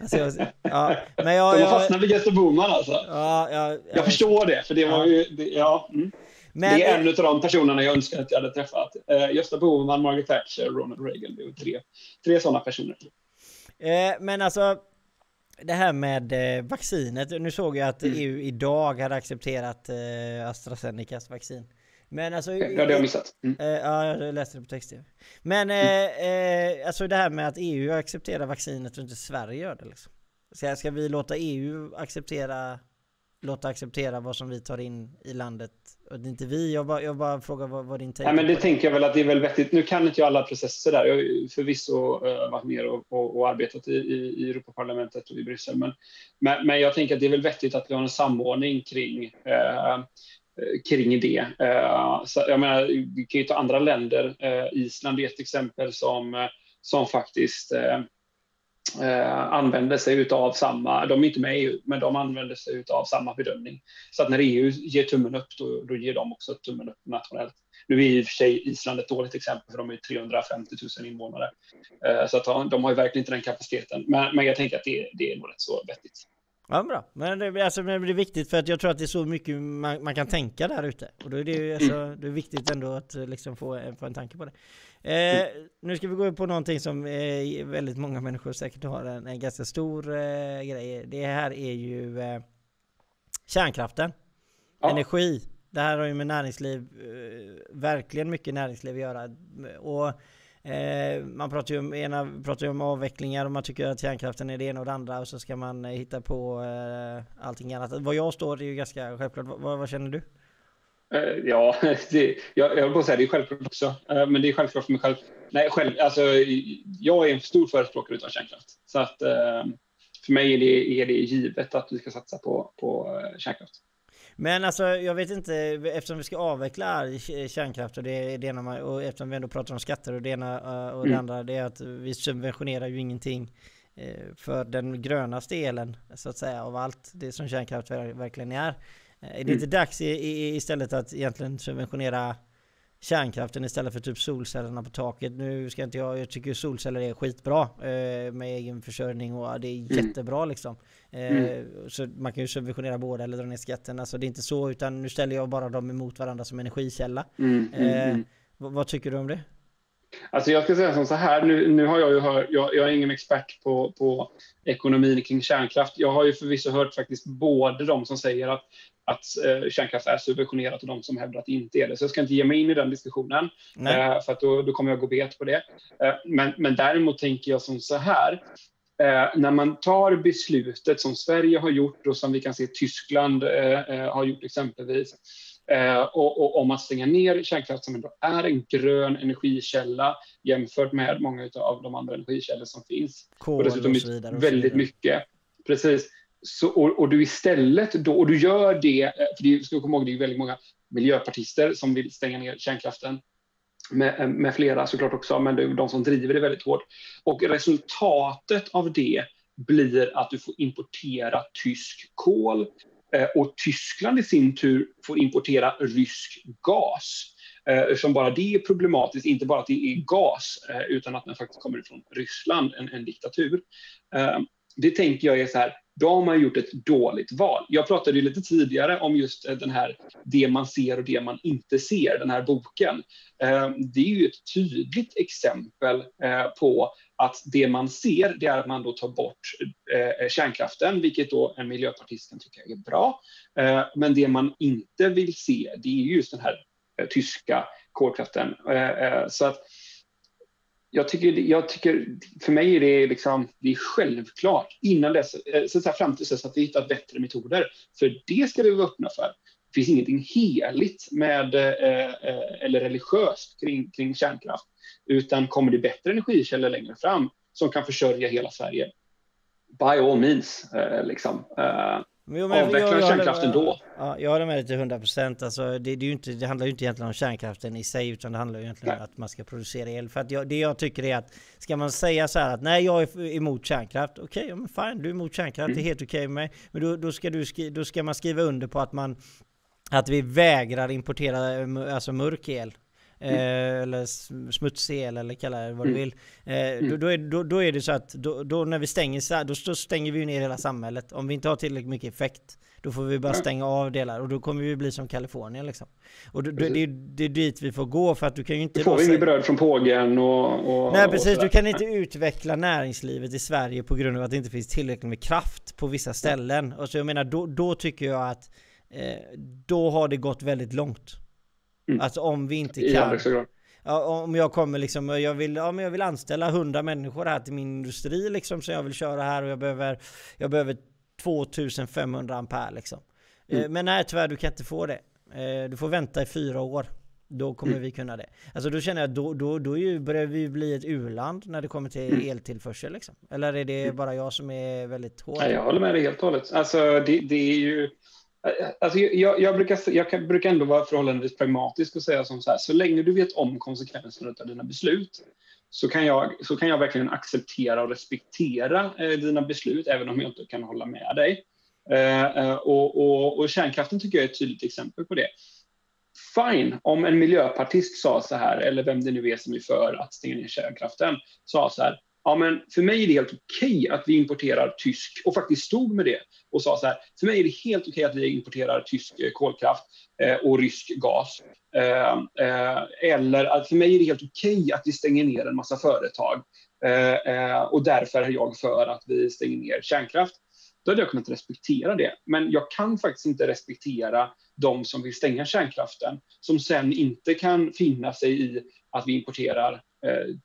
alltså jag, ja, men jag, De har fastnat vid Gösta Bohman alltså? Ja, jag, jag, jag förstår det, för det var ju, det, ja. Mm. Men, det är en av de personerna jag önskar att jag hade träffat. Eh, Gösta Bohman, Margaret Thatcher, Ronald Reagan. Det är tre, tre sådana personer. Eh, men alltså, det här med eh, vaccinet. Nu såg jag att mm. EU idag hade accepterat eh, AstraZenecas vaccin. Men alltså... Ja, det har jag missat. Mm. Eh, ja, jag läste det på text Men mm. alltså det här med att EU accepterar vaccinet och inte Sverige gör det liksom. Ska, ska vi låta EU acceptera låta acceptera vad som vi tar in i landet. Och det är inte vi, jag bara, jag bara frågar vad, vad din take Nej, men det tänker jag väl att det är väl vettigt. Nu kan inte jag alla processer där. Jag har förvisso uh, varit med och, och, och arbetat i, i, i Europaparlamentet och i Bryssel. Men, men, men, jag tänker att det är väl vettigt att vi har en samordning kring uh, kring det. Så jag menar, vi kan ju ta andra länder. Island är ett exempel som, som faktiskt eh, använder sig av samma, de är inte med i EU, men de använder sig av samma bedömning. Så att när EU ger tummen upp, då, då ger de också tummen upp nationellt. Nu är i och för sig Island ett dåligt exempel, för de är 350 000 invånare. Eh, så att de har ju verkligen inte den kapaciteten. Men, men jag tänker att det, det är nog rätt så vettigt. Ja bra, men det, alltså, det är viktigt för att jag tror att det är så mycket man, man kan tänka där ute. Och då är det ju alltså, det är viktigt ändå att liksom få, få en tanke på det. Eh, nu ska vi gå upp på någonting som eh, väldigt många människor säkert har en, en ganska stor eh, grej. Det här är ju eh, kärnkraften. Ja. Energi. Det här har ju med näringsliv, eh, verkligen mycket näringsliv att göra. Och eh, man pratar ju, om, ena, pratar ju om avvecklingar och man tycker att kärnkraften är det ena och det andra och så ska man hitta på allting annat. Vad jag står är ju ganska självklart. vad, vad känner du? Eh, ja, det, jag, jag höll på att säga det är självklart också, eh, men det är självklart för mig själv. Nej, själv, alltså, jag är en stor förespråkare av kärnkraft. Så att, eh, för mig är det, är det givet att vi ska satsa på, på kärnkraft. Men alltså jag vet inte, eftersom vi ska avveckla kärnkraft och det, det ena, och eftersom vi ändå pratar om skatter och det ena och det mm. andra, det är att vi subventionerar ju ingenting för den grönaste elen så att säga av allt det som kärnkraft verkligen är. Är det mm. inte dags i, i, istället att egentligen subventionera kärnkraften istället för typ solcellerna på taket? Nu ska inte jag, jag tycker solceller är skitbra eh, med egen försörjning och det är mm. jättebra liksom. Eh, mm. Så man kan ju subventionera båda eller dra ner skatten. Alltså det är inte så utan nu ställer jag bara dem emot varandra som energikälla. Mm, mm eh, vad, vad tycker du om det? Alltså jag ska säga som så här, nu, nu har jag ju hört, jag, jag, är ingen expert på, på ekonomin kring kärnkraft. Jag har ju förvisso hört faktiskt både de som säger att att eh, kärnkraft är subventionerat och de som hävdar att det inte är det. Så jag ska inte ge mig in i den diskussionen, eh, för då, då, kommer jag gå bet på det. Eh, men, men däremot tänker jag som så här, eh, när man tar beslutet som Sverige har gjort och som vi kan se Tyskland eh, har gjort exempelvis, och, och, om att stänga ner kärnkraft som ändå är en grön energikälla jämfört med många av de andra energikällor som finns. Kol och dessutom och så vidare, och väldigt mycket. Precis. Så, och, och, du istället då, och du gör det, eh, för det ska komma ihåg, det är väldigt många miljöpartister som vill stänga ner kärnkraften, med, eh, med flera såklart också, men det är de som driver det väldigt hårt. Och resultatet av det blir att du får importera tysk kol eh, Eh, och Tyskland i sin tur får importera rysk gas. Eh, Som bara det är problematiskt, inte bara att det är gas, eh, utan att den faktiskt kommer från Ryssland, en, en diktatur. Det tänker jag är så här, då har man gjort ett dåligt val. Jag pratade ju lite tidigare om just den här Det man ser och det man inte ser, den här boken. Det är ju ett tydligt exempel på att det man ser, det är att man då tar bort eh, kärnkraften, vilket då en miljöpartist kan tycka är bra. Eh, men det man inte vill se, det är just den här eh, tyska kolkraften. Så att jag tycker, jag tycker, för mig är det, liksom, det är självklart innan dess, eh, så att fram till dess att vi hittat bättre metoder. För det ska vi vara öppna för. Det finns ingenting heligt med, eh, eh, eller religiöst kring, kring kärnkraft. Utan kommer det bättre energikällor längre fram som kan försörja hela Sverige, by all means. Liksom. Jo, men Avveckla kärnkraften då. Ja, jag håller med dig till 100 procent. Alltså, det, det, det handlar ju inte egentligen om kärnkraften i sig, utan det handlar ju egentligen om att man ska producera el. För att jag, det jag tycker är att ska man säga så här att nej, jag är emot kärnkraft. Okej, okay, fine, du är emot kärnkraft, mm. det är helt okej okay med mig. Men då, då, ska du då ska man skriva under på att man att vi vägrar importera alltså mörk el. Mm. Eh, eller smutsig el eller kalla det vad du mm. vill. Eh, mm. då, då, är, då, då, är det så att då, då när vi stänger så då, då stänger vi ner hela samhället. Om vi inte har tillräckligt mycket effekt då får vi bara stänga av delar och då kommer vi bli som Kalifornien liksom. Och då, det, det, är dit vi får gå för att du kan ju inte... Då får vi inget bröd från pågen och... och Nej precis, och du kan inte utveckla näringslivet i Sverige på grund av att det inte finns tillräckligt med kraft på vissa ställen. Och så jag menar, då, då tycker jag att eh, då har det gått väldigt långt. Mm. Alltså om vi inte kan... Ja, om jag kommer liksom, jag vill, ja, men jag vill anställa 100 människor här till min industri liksom, så jag vill köra här och jag behöver, jag behöver 2500 ampere liksom. Eh, mm. Men nej tyvärr, du kan inte få det. Eh, du får vänta i fyra år. Då kommer mm. vi kunna det. Alltså då känner jag då, då, då börjar vi bli ett u-land när det kommer till mm. eltillförsel liksom. Eller är det mm. bara jag som är väldigt hård? Nej, jag håller med dig helt och hållet. Alltså det, det är ju Alltså jag, jag, brukar, jag brukar ändå vara förhållandevis pragmatisk och säga som så här, så länge du vet om konsekvenserna av dina beslut så kan jag, så kan jag verkligen acceptera och respektera eh, dina beslut, även om jag inte kan hålla med dig. Eh, eh och, och, och, kärnkraften tycker jag är ett tydligt exempel på det. Fine, om en miljöpartist sa så här, eller vem det nu är som är för att stänga ner kärnkraften, sa så här, ja men för mig är det helt okej okay att vi importerar tysk, och faktiskt stod med det och sa så här, för mig är det helt okej okay att vi importerar tysk eh, kolkraft eh, och rysk gas. Eh, eh, eller att för mig är det helt okej okay att vi stänger ner en massa företag eh, eh, och därför är jag för att vi stänger ner kärnkraft. Då hade jag kunnat respektera det. Men jag kan faktiskt inte respektera de som vill stänga kärnkraften, som sen inte kan finna sig i att vi importerar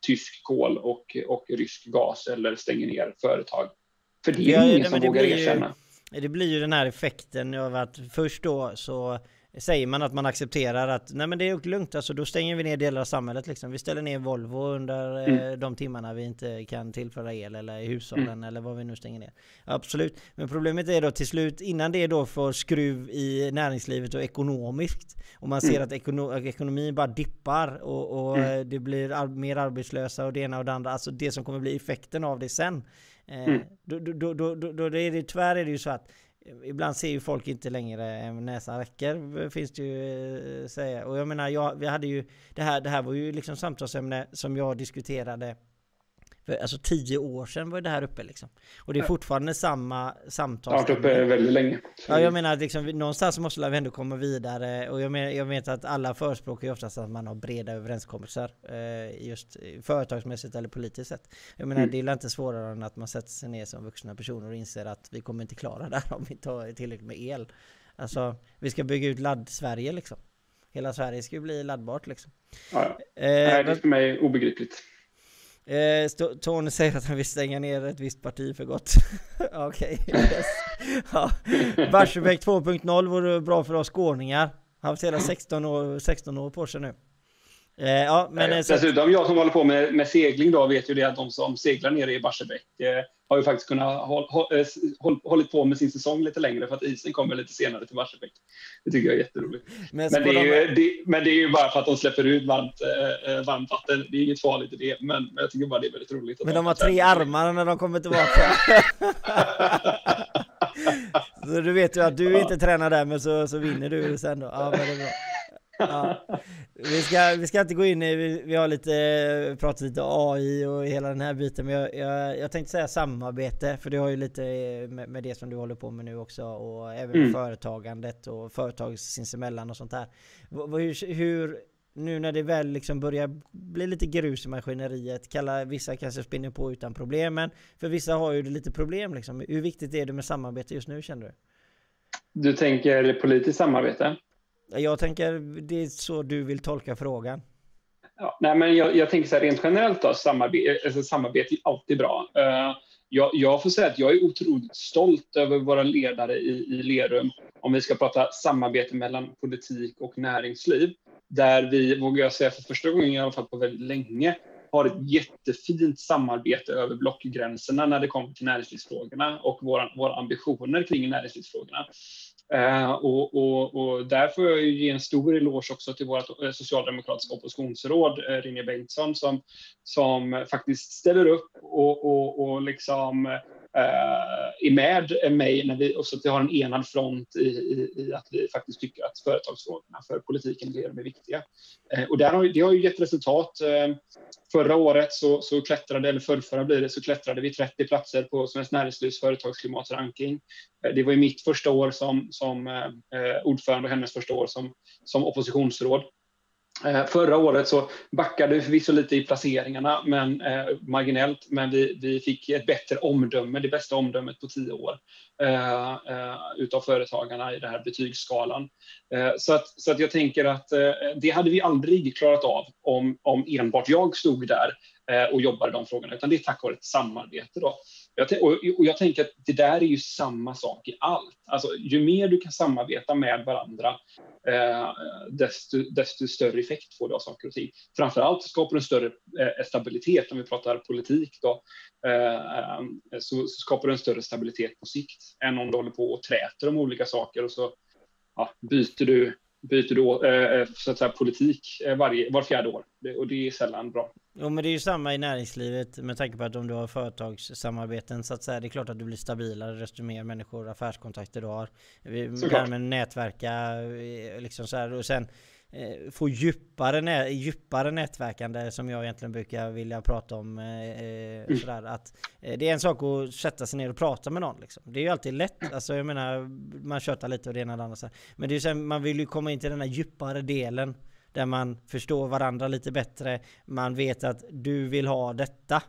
tysk kol och, och rysk gas eller stänger ner företag. För det är ja, ingen som vågar erkänna. Ju, det blir ju den här effekten av att först då så Säger man att man accepterar att nej men det är lugnt, alltså då stänger vi ner delar av samhället liksom. Vi ställer ner Volvo under eh, mm. de timmarna vi inte kan tillföra el eller i hushållen mm. eller vad vi nu stänger ner. Absolut, men problemet är då till slut innan det då får skruv i näringslivet och ekonomiskt och man ser mm. att ekono ekonomin bara dippar och, och mm. det blir ar mer arbetslösa och det ena och det andra, alltså det som kommer bli effekten av det sen. Eh, mm. då, då, då, då, då, är det, tyvärr är det ju så att Ibland ser ju folk inte längre än näsan räcker, finns det ju eh, säga. Och jag menar, jag, vi hade ju det här, det här var ju liksom samtalsämne som jag diskuterade alltså tio år sedan var det här uppe liksom. Och det är fortfarande samma samtal. Det har varit uppe väldigt länge. Ja, jag menar att liksom, någonstans måste vi ändå komma vidare. Och jag, menar, jag vet att alla förespråkar ju oftast att man har breda överenskommelser. Eh, just företagsmässigt eller politiskt sett. Jag menar, mm. det är inte svårare än att man sätter sig ner som vuxna personer och inser att vi kommer inte klara det här om vi inte har tillräckligt med el. Alltså, vi ska bygga ut ladd-Sverige liksom. Hela Sverige ska ju bli laddbart liksom. Ja, ja. Eh, Nej, det är för mig obegripligt. Eh, Tony säger att han vill stänga ner ett visst parti för gott. Okej, okay, yes. ja. Barsebäck 2.0 vore bra för oss skåningar. Han har haft hela 16 år, 16 år på sig nu. Eh, ja, men, eh, Dessutom, jag som håller på med, med segling då vet ju det att de som seglar nere i Barsebäck eh, har ju faktiskt kunnat håll, håll, eh, håll, hållit på med sin säsong lite längre för att isen kommer lite senare till Barsebäck. Det tycker jag är jätteroligt. Men, men, det är ju, det, men det är ju bara för att de släpper ut varmt, eh, varmt vatten. Det är inget farligt i det, men, men jag tycker bara det är väldigt roligt. Men de har tre armar när de kommer tillbaka. så du vet ju att du inte tränar där, men så, så vinner du sen då. Ja, men det är bra. Ja. Vi, ska, vi ska inte gå in i, vi, vi har lite, pratat lite AI och hela den här biten, men jag, jag, jag tänkte säga samarbete, för det har ju lite med, med, det som du håller på med nu också, och även mm. företagandet och företag sinsemellan och sånt där. Hur, hur, nu när det väl liksom börjar bli lite grus i maskineriet, kalla, vissa kanske spinner på utan problem, men för vissa har ju lite problem liksom. Hur viktigt är det med samarbete just nu känner du? Du tänker politiskt samarbete? Jag tänker, det är så du vill tolka frågan. Ja, nej, men jag, jag tänker så här, rent generellt då, samarbete, alltså, samarbete är alltid bra. Uh, jag, jag, får säga att jag är otroligt stolt över våra ledare i, i Lerum, om vi ska prata samarbete mellan politik och näringsliv, där vi, vågar jag säga för första gången i alla fall på väldigt länge, har ett jättefint samarbete över blockgränserna när det kommer till näringslivsfrågorna och våra, våra ambitioner kring näringslivsfrågorna. Eh, och, och, och där får jag ge en stor eloge också till vårt eh, socialdemokratiska oppositionsråd, uh, Bengtsson, som, som faktiskt ställer upp och, och, och liksom Eh, är med mig när vi, och så att vi har en enad front i, i, i, att vi faktiskt tycker att företagsfrågorna för politiken är viktiga. Eh, och där har, det har ju gett resultat. Eh, förra året så, så klättrade, eller förrförra blir det, så klättrade vi 30 platser på Svenskt Näringslivs företagsklimatranking. Eh, det var ju mitt första år som, som eh, ordförande och hennes första år som, som oppositionsråd. Eh, förra året så backade vi förvisso lite i placeringarna, men eh, marginellt, men vi, vi fick ett bättre omdöme, det bästa omdömet på tio år, eh, eh, utav företagarna i den här betygsskalan. Eh, så, att, så att jag tänker att eh, det hade vi aldrig klarat av om, om enbart jag stod där eh, och jobbade de frågorna, utan det är tack vare ett samarbete. Då. Jag, och, och, jag tänker att det där är ju samma sak i allt. Alltså, ju mer du kan samarbeta med varandra, eh, desto, desto, större effekt får du av saker och ting. Framförallt skapar du en större eh, stabilitet, om vi pratar politik, då, eh, så, så, skapar du en större stabilitet på sikt än om du håller på och träter om olika saker och så ja, byter du byter då eh, så att säga, politik eh, varje, var fjärde år. Det, och det är sällan bra. Jo men det är ju samma i näringslivet med tanke på att om du har företagssamarbeten så att säga, det är klart att du blir stabilare desto mer människor affärskontakter du har. Vi, det här med nätverka eh, liksom så här och sen Eh, få djupare, nä djupare nätverkande som jag egentligen brukar vilja prata om. Eh, eh mm. sådär, att, eh, det är en sak att sätta sig ner och prata med någon. Liksom. Det är ju alltid lätt. Alltså, jag menar, man tjötar lite och det ena och det andra. Men det är så man vill ju komma in till den här djupare delen där man förstår varandra lite bättre. Man vet att du vill ha detta.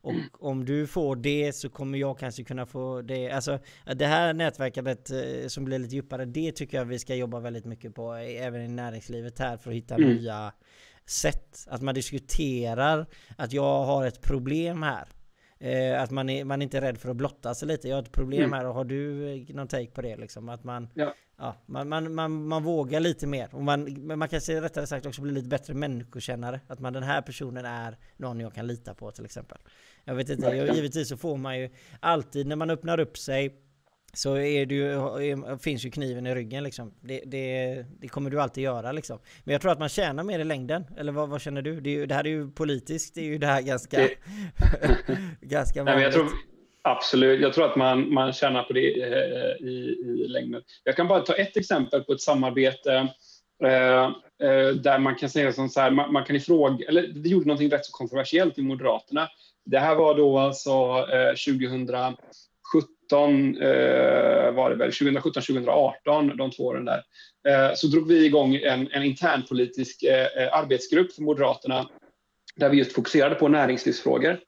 Och om du får det så kommer jag kanske kunna få det. Alltså det här nätverkandet eh, som blir lite djupare, det tycker jag vi ska jobba väldigt mycket på, även i näringslivet här, för att hitta mm. nya sätt. Att man diskuterar att jag har ett problem här. Eh, att man är, man är inte rädd för att blotta sig lite. Jag har ett problem mm. här och har du eh, någon take på det liksom? Att man, ja. Ja, man, man, man, man vågar lite mer. Och man, man kan säga rättare sagt också bli lite bättre människokännare. Att man den här personen är någon jag kan lita på till exempel. Jag vet inte, jag, givetvis så får man ju alltid när man öppnar upp sig så är det ju, finns ju kniven i ryggen liksom. Det, det, det, kommer du alltid göra liksom. Men jag tror att man tjänar mer i längden. Eller vad, vad känner du? Det, är, det, här är ju politiskt, det är ju det här ganska... Ganska. Nej, jag tror, absolut, jag tror att man, man tjänar på det eh, i, i längden. Jag kan bara ta ett exempel på ett samarbete eh, eh, där man kan säga som så här, man, man kan ifråga, eller vi gjorde någonting rätt så kontroversiellt i Moderaterna. Det här var då alltså eh, 2017 eh, var det väl, 2017, 2018, de två åren där, eh, så drog vi igång en, en internpolitisk eh, eh arbetsgrupp för Moderaterna där vi just fokuserade på näringslivsfrågor.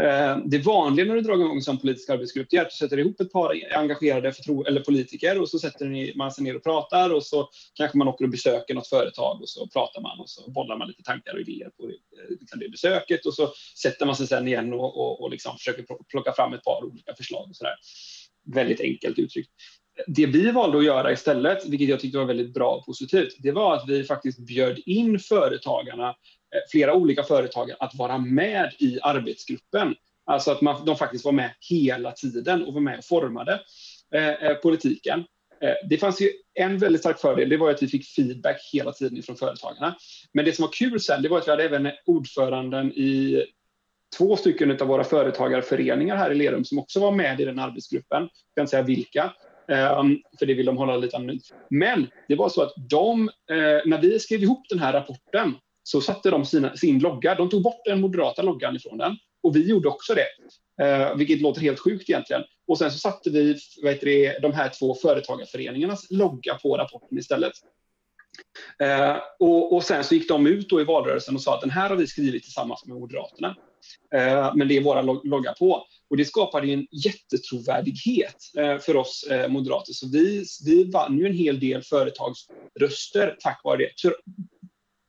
Eh, det vanliga när du drar igång en sån politisk arbetsgrupp är att du sätter ihop ett par engagerade förtro- eller politiker och så sätter man sig ner och pratar och så kanske man åker och besöker något företag och så pratar man och så bollar man lite tankar och idéer på det, liksom det besöket och så sätter man sig sen igen och, och, och liksom försöker plocka fram ett par olika förslag. Och så där. Väldigt enkelt uttryckt. Det vi valde att göra istället, vilket jag tyckte var väldigt bra och positivt, det var att vi faktiskt bjöd in företagarna Eh, flera olika företag att vara med i arbetsgruppen. Alltså att man, de faktiskt var med hela tiden och var med och formade eh, eh politiken. Eh, det fanns ju en väldigt stark fördel, det var att vi fick feedback hela tiden från företagarna. Men det som var kul sen, det var att vi hade även ordföranden i två stycken av våra företagarföreningar här i Lerum som också var med i den arbetsgruppen. Jag kan inte säga vilka, ehm, för det vill de hålla lite anonymt. Men det var så att de, eh, när vi skrev ihop den här rapporten så satte de sina, sin logga, de tog bort den moderata loggan ifrån den och vi gjorde också det, eh, vilket låter helt sjukt egentligen. Och sen så satte vi vet det, de här två företagarföreningarnas logga på rapporten istället. Eh, och, och, sen så gick de ut då i valrörelsen och sa att den här har vi skrivit tillsammans med Moderaterna. Eh, men det är våra logga på. Och det skapade en jättetrovärdighet eh, för oss eh, moderater. Så vi, vi vann ju en hel del företagsröster tack vare det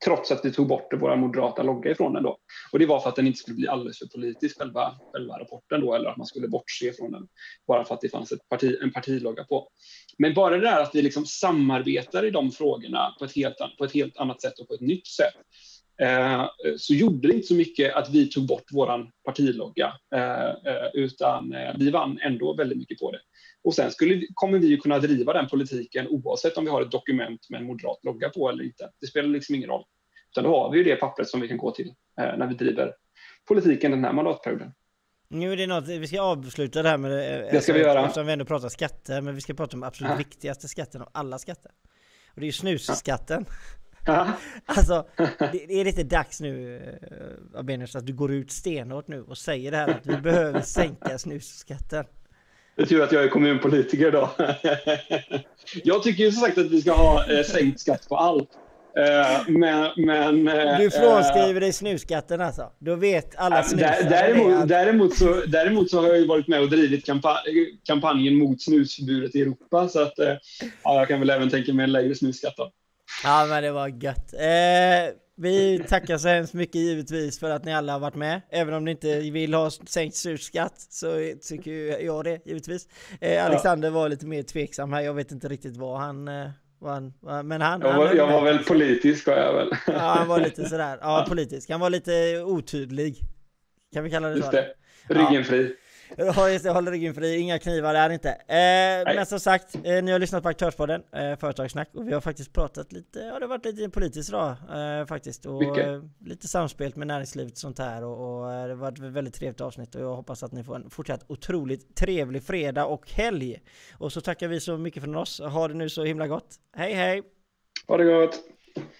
Trots att vi tog bort vår moderata logga ifrån den då. Och det var för att den inte skulle bli alldeles för politisk, själva, själva rapporten då, eller att man skulle bortse från den. Bara för att det fanns ett parti, en partilogga på. Men bara det där att vi liksom samarbetar i de frågorna på ett helt, på ett helt annat sätt och på ett nytt sätt. Eh, så gjorde det inte så mycket att vi tog bort vår partilogga, eh, eh, utan eh, vi vann ändå väldigt mycket på det. Och sen skulle, kommer vi ju kunna driva den politiken oavsett om vi har ett dokument med en moderat logga på eller inte. Det spelar liksom ingen roll. Utan då har vi ju det pappret som vi kan gå till eh, när vi driver politiken den här mandatperioden. Nu är det något, vi ska avsluta det här med det. Det ska vi göra. Eftersom vi ändå pratar skatter, men vi ska prata om absolut ja. viktigaste skatten av alla skatter. Och det är ju snusskatten. Ja. alltså, det är lite dags nu, eh, Abenius, att du går ut stenhårt nu och säger det här att vi behöver sänka snusskatten. Det är tur att jag är kommunpolitiker då. jag tycker ju som sagt att vi ska ha eh, sänkt skatt på allt. Eh, men, men, eh, du frånskriver dig snusskatten alltså? Då vet alla snusare däremot, däremot, så, däremot så har jag ju varit med och drivit kampanjen mot snusförbudet i Europa. Så att, ja, jag kan väl även tänka mig en lägre snusskatt då. Ja men det var gött. Vi tackar så hemskt mycket givetvis för att ni alla har varit med. Även om ni inte vill ha sänkt surskatt så tycker jag det givetvis. Eh, Alexander var lite mer tveksam här. Jag vet inte riktigt vad han... Eh, vad han men han... Jag var, han jag var väl politisk var jag väl. Ja han var lite sådär. Ja politisk. Han var lite otydlig. Kan vi kalla det så? Just det. Ryggen fri. Ja just det, håller ryggen fri, inga knivar där inte. Eh, men som sagt, eh, ni har lyssnat på Aktörspodden, eh, Företagssnack, och vi har faktiskt pratat lite, ja det har varit lite politiskt idag eh, faktiskt. Och eh, lite samspelt med näringslivet och sånt här. Och, och eh, det har varit ett väldigt trevligt avsnitt och jag hoppas att ni får en fortsatt otroligt trevlig fredag och helg. Och så tackar vi så mycket från oss. Ha det nu så himla gott. Hej hej! Ha det gott!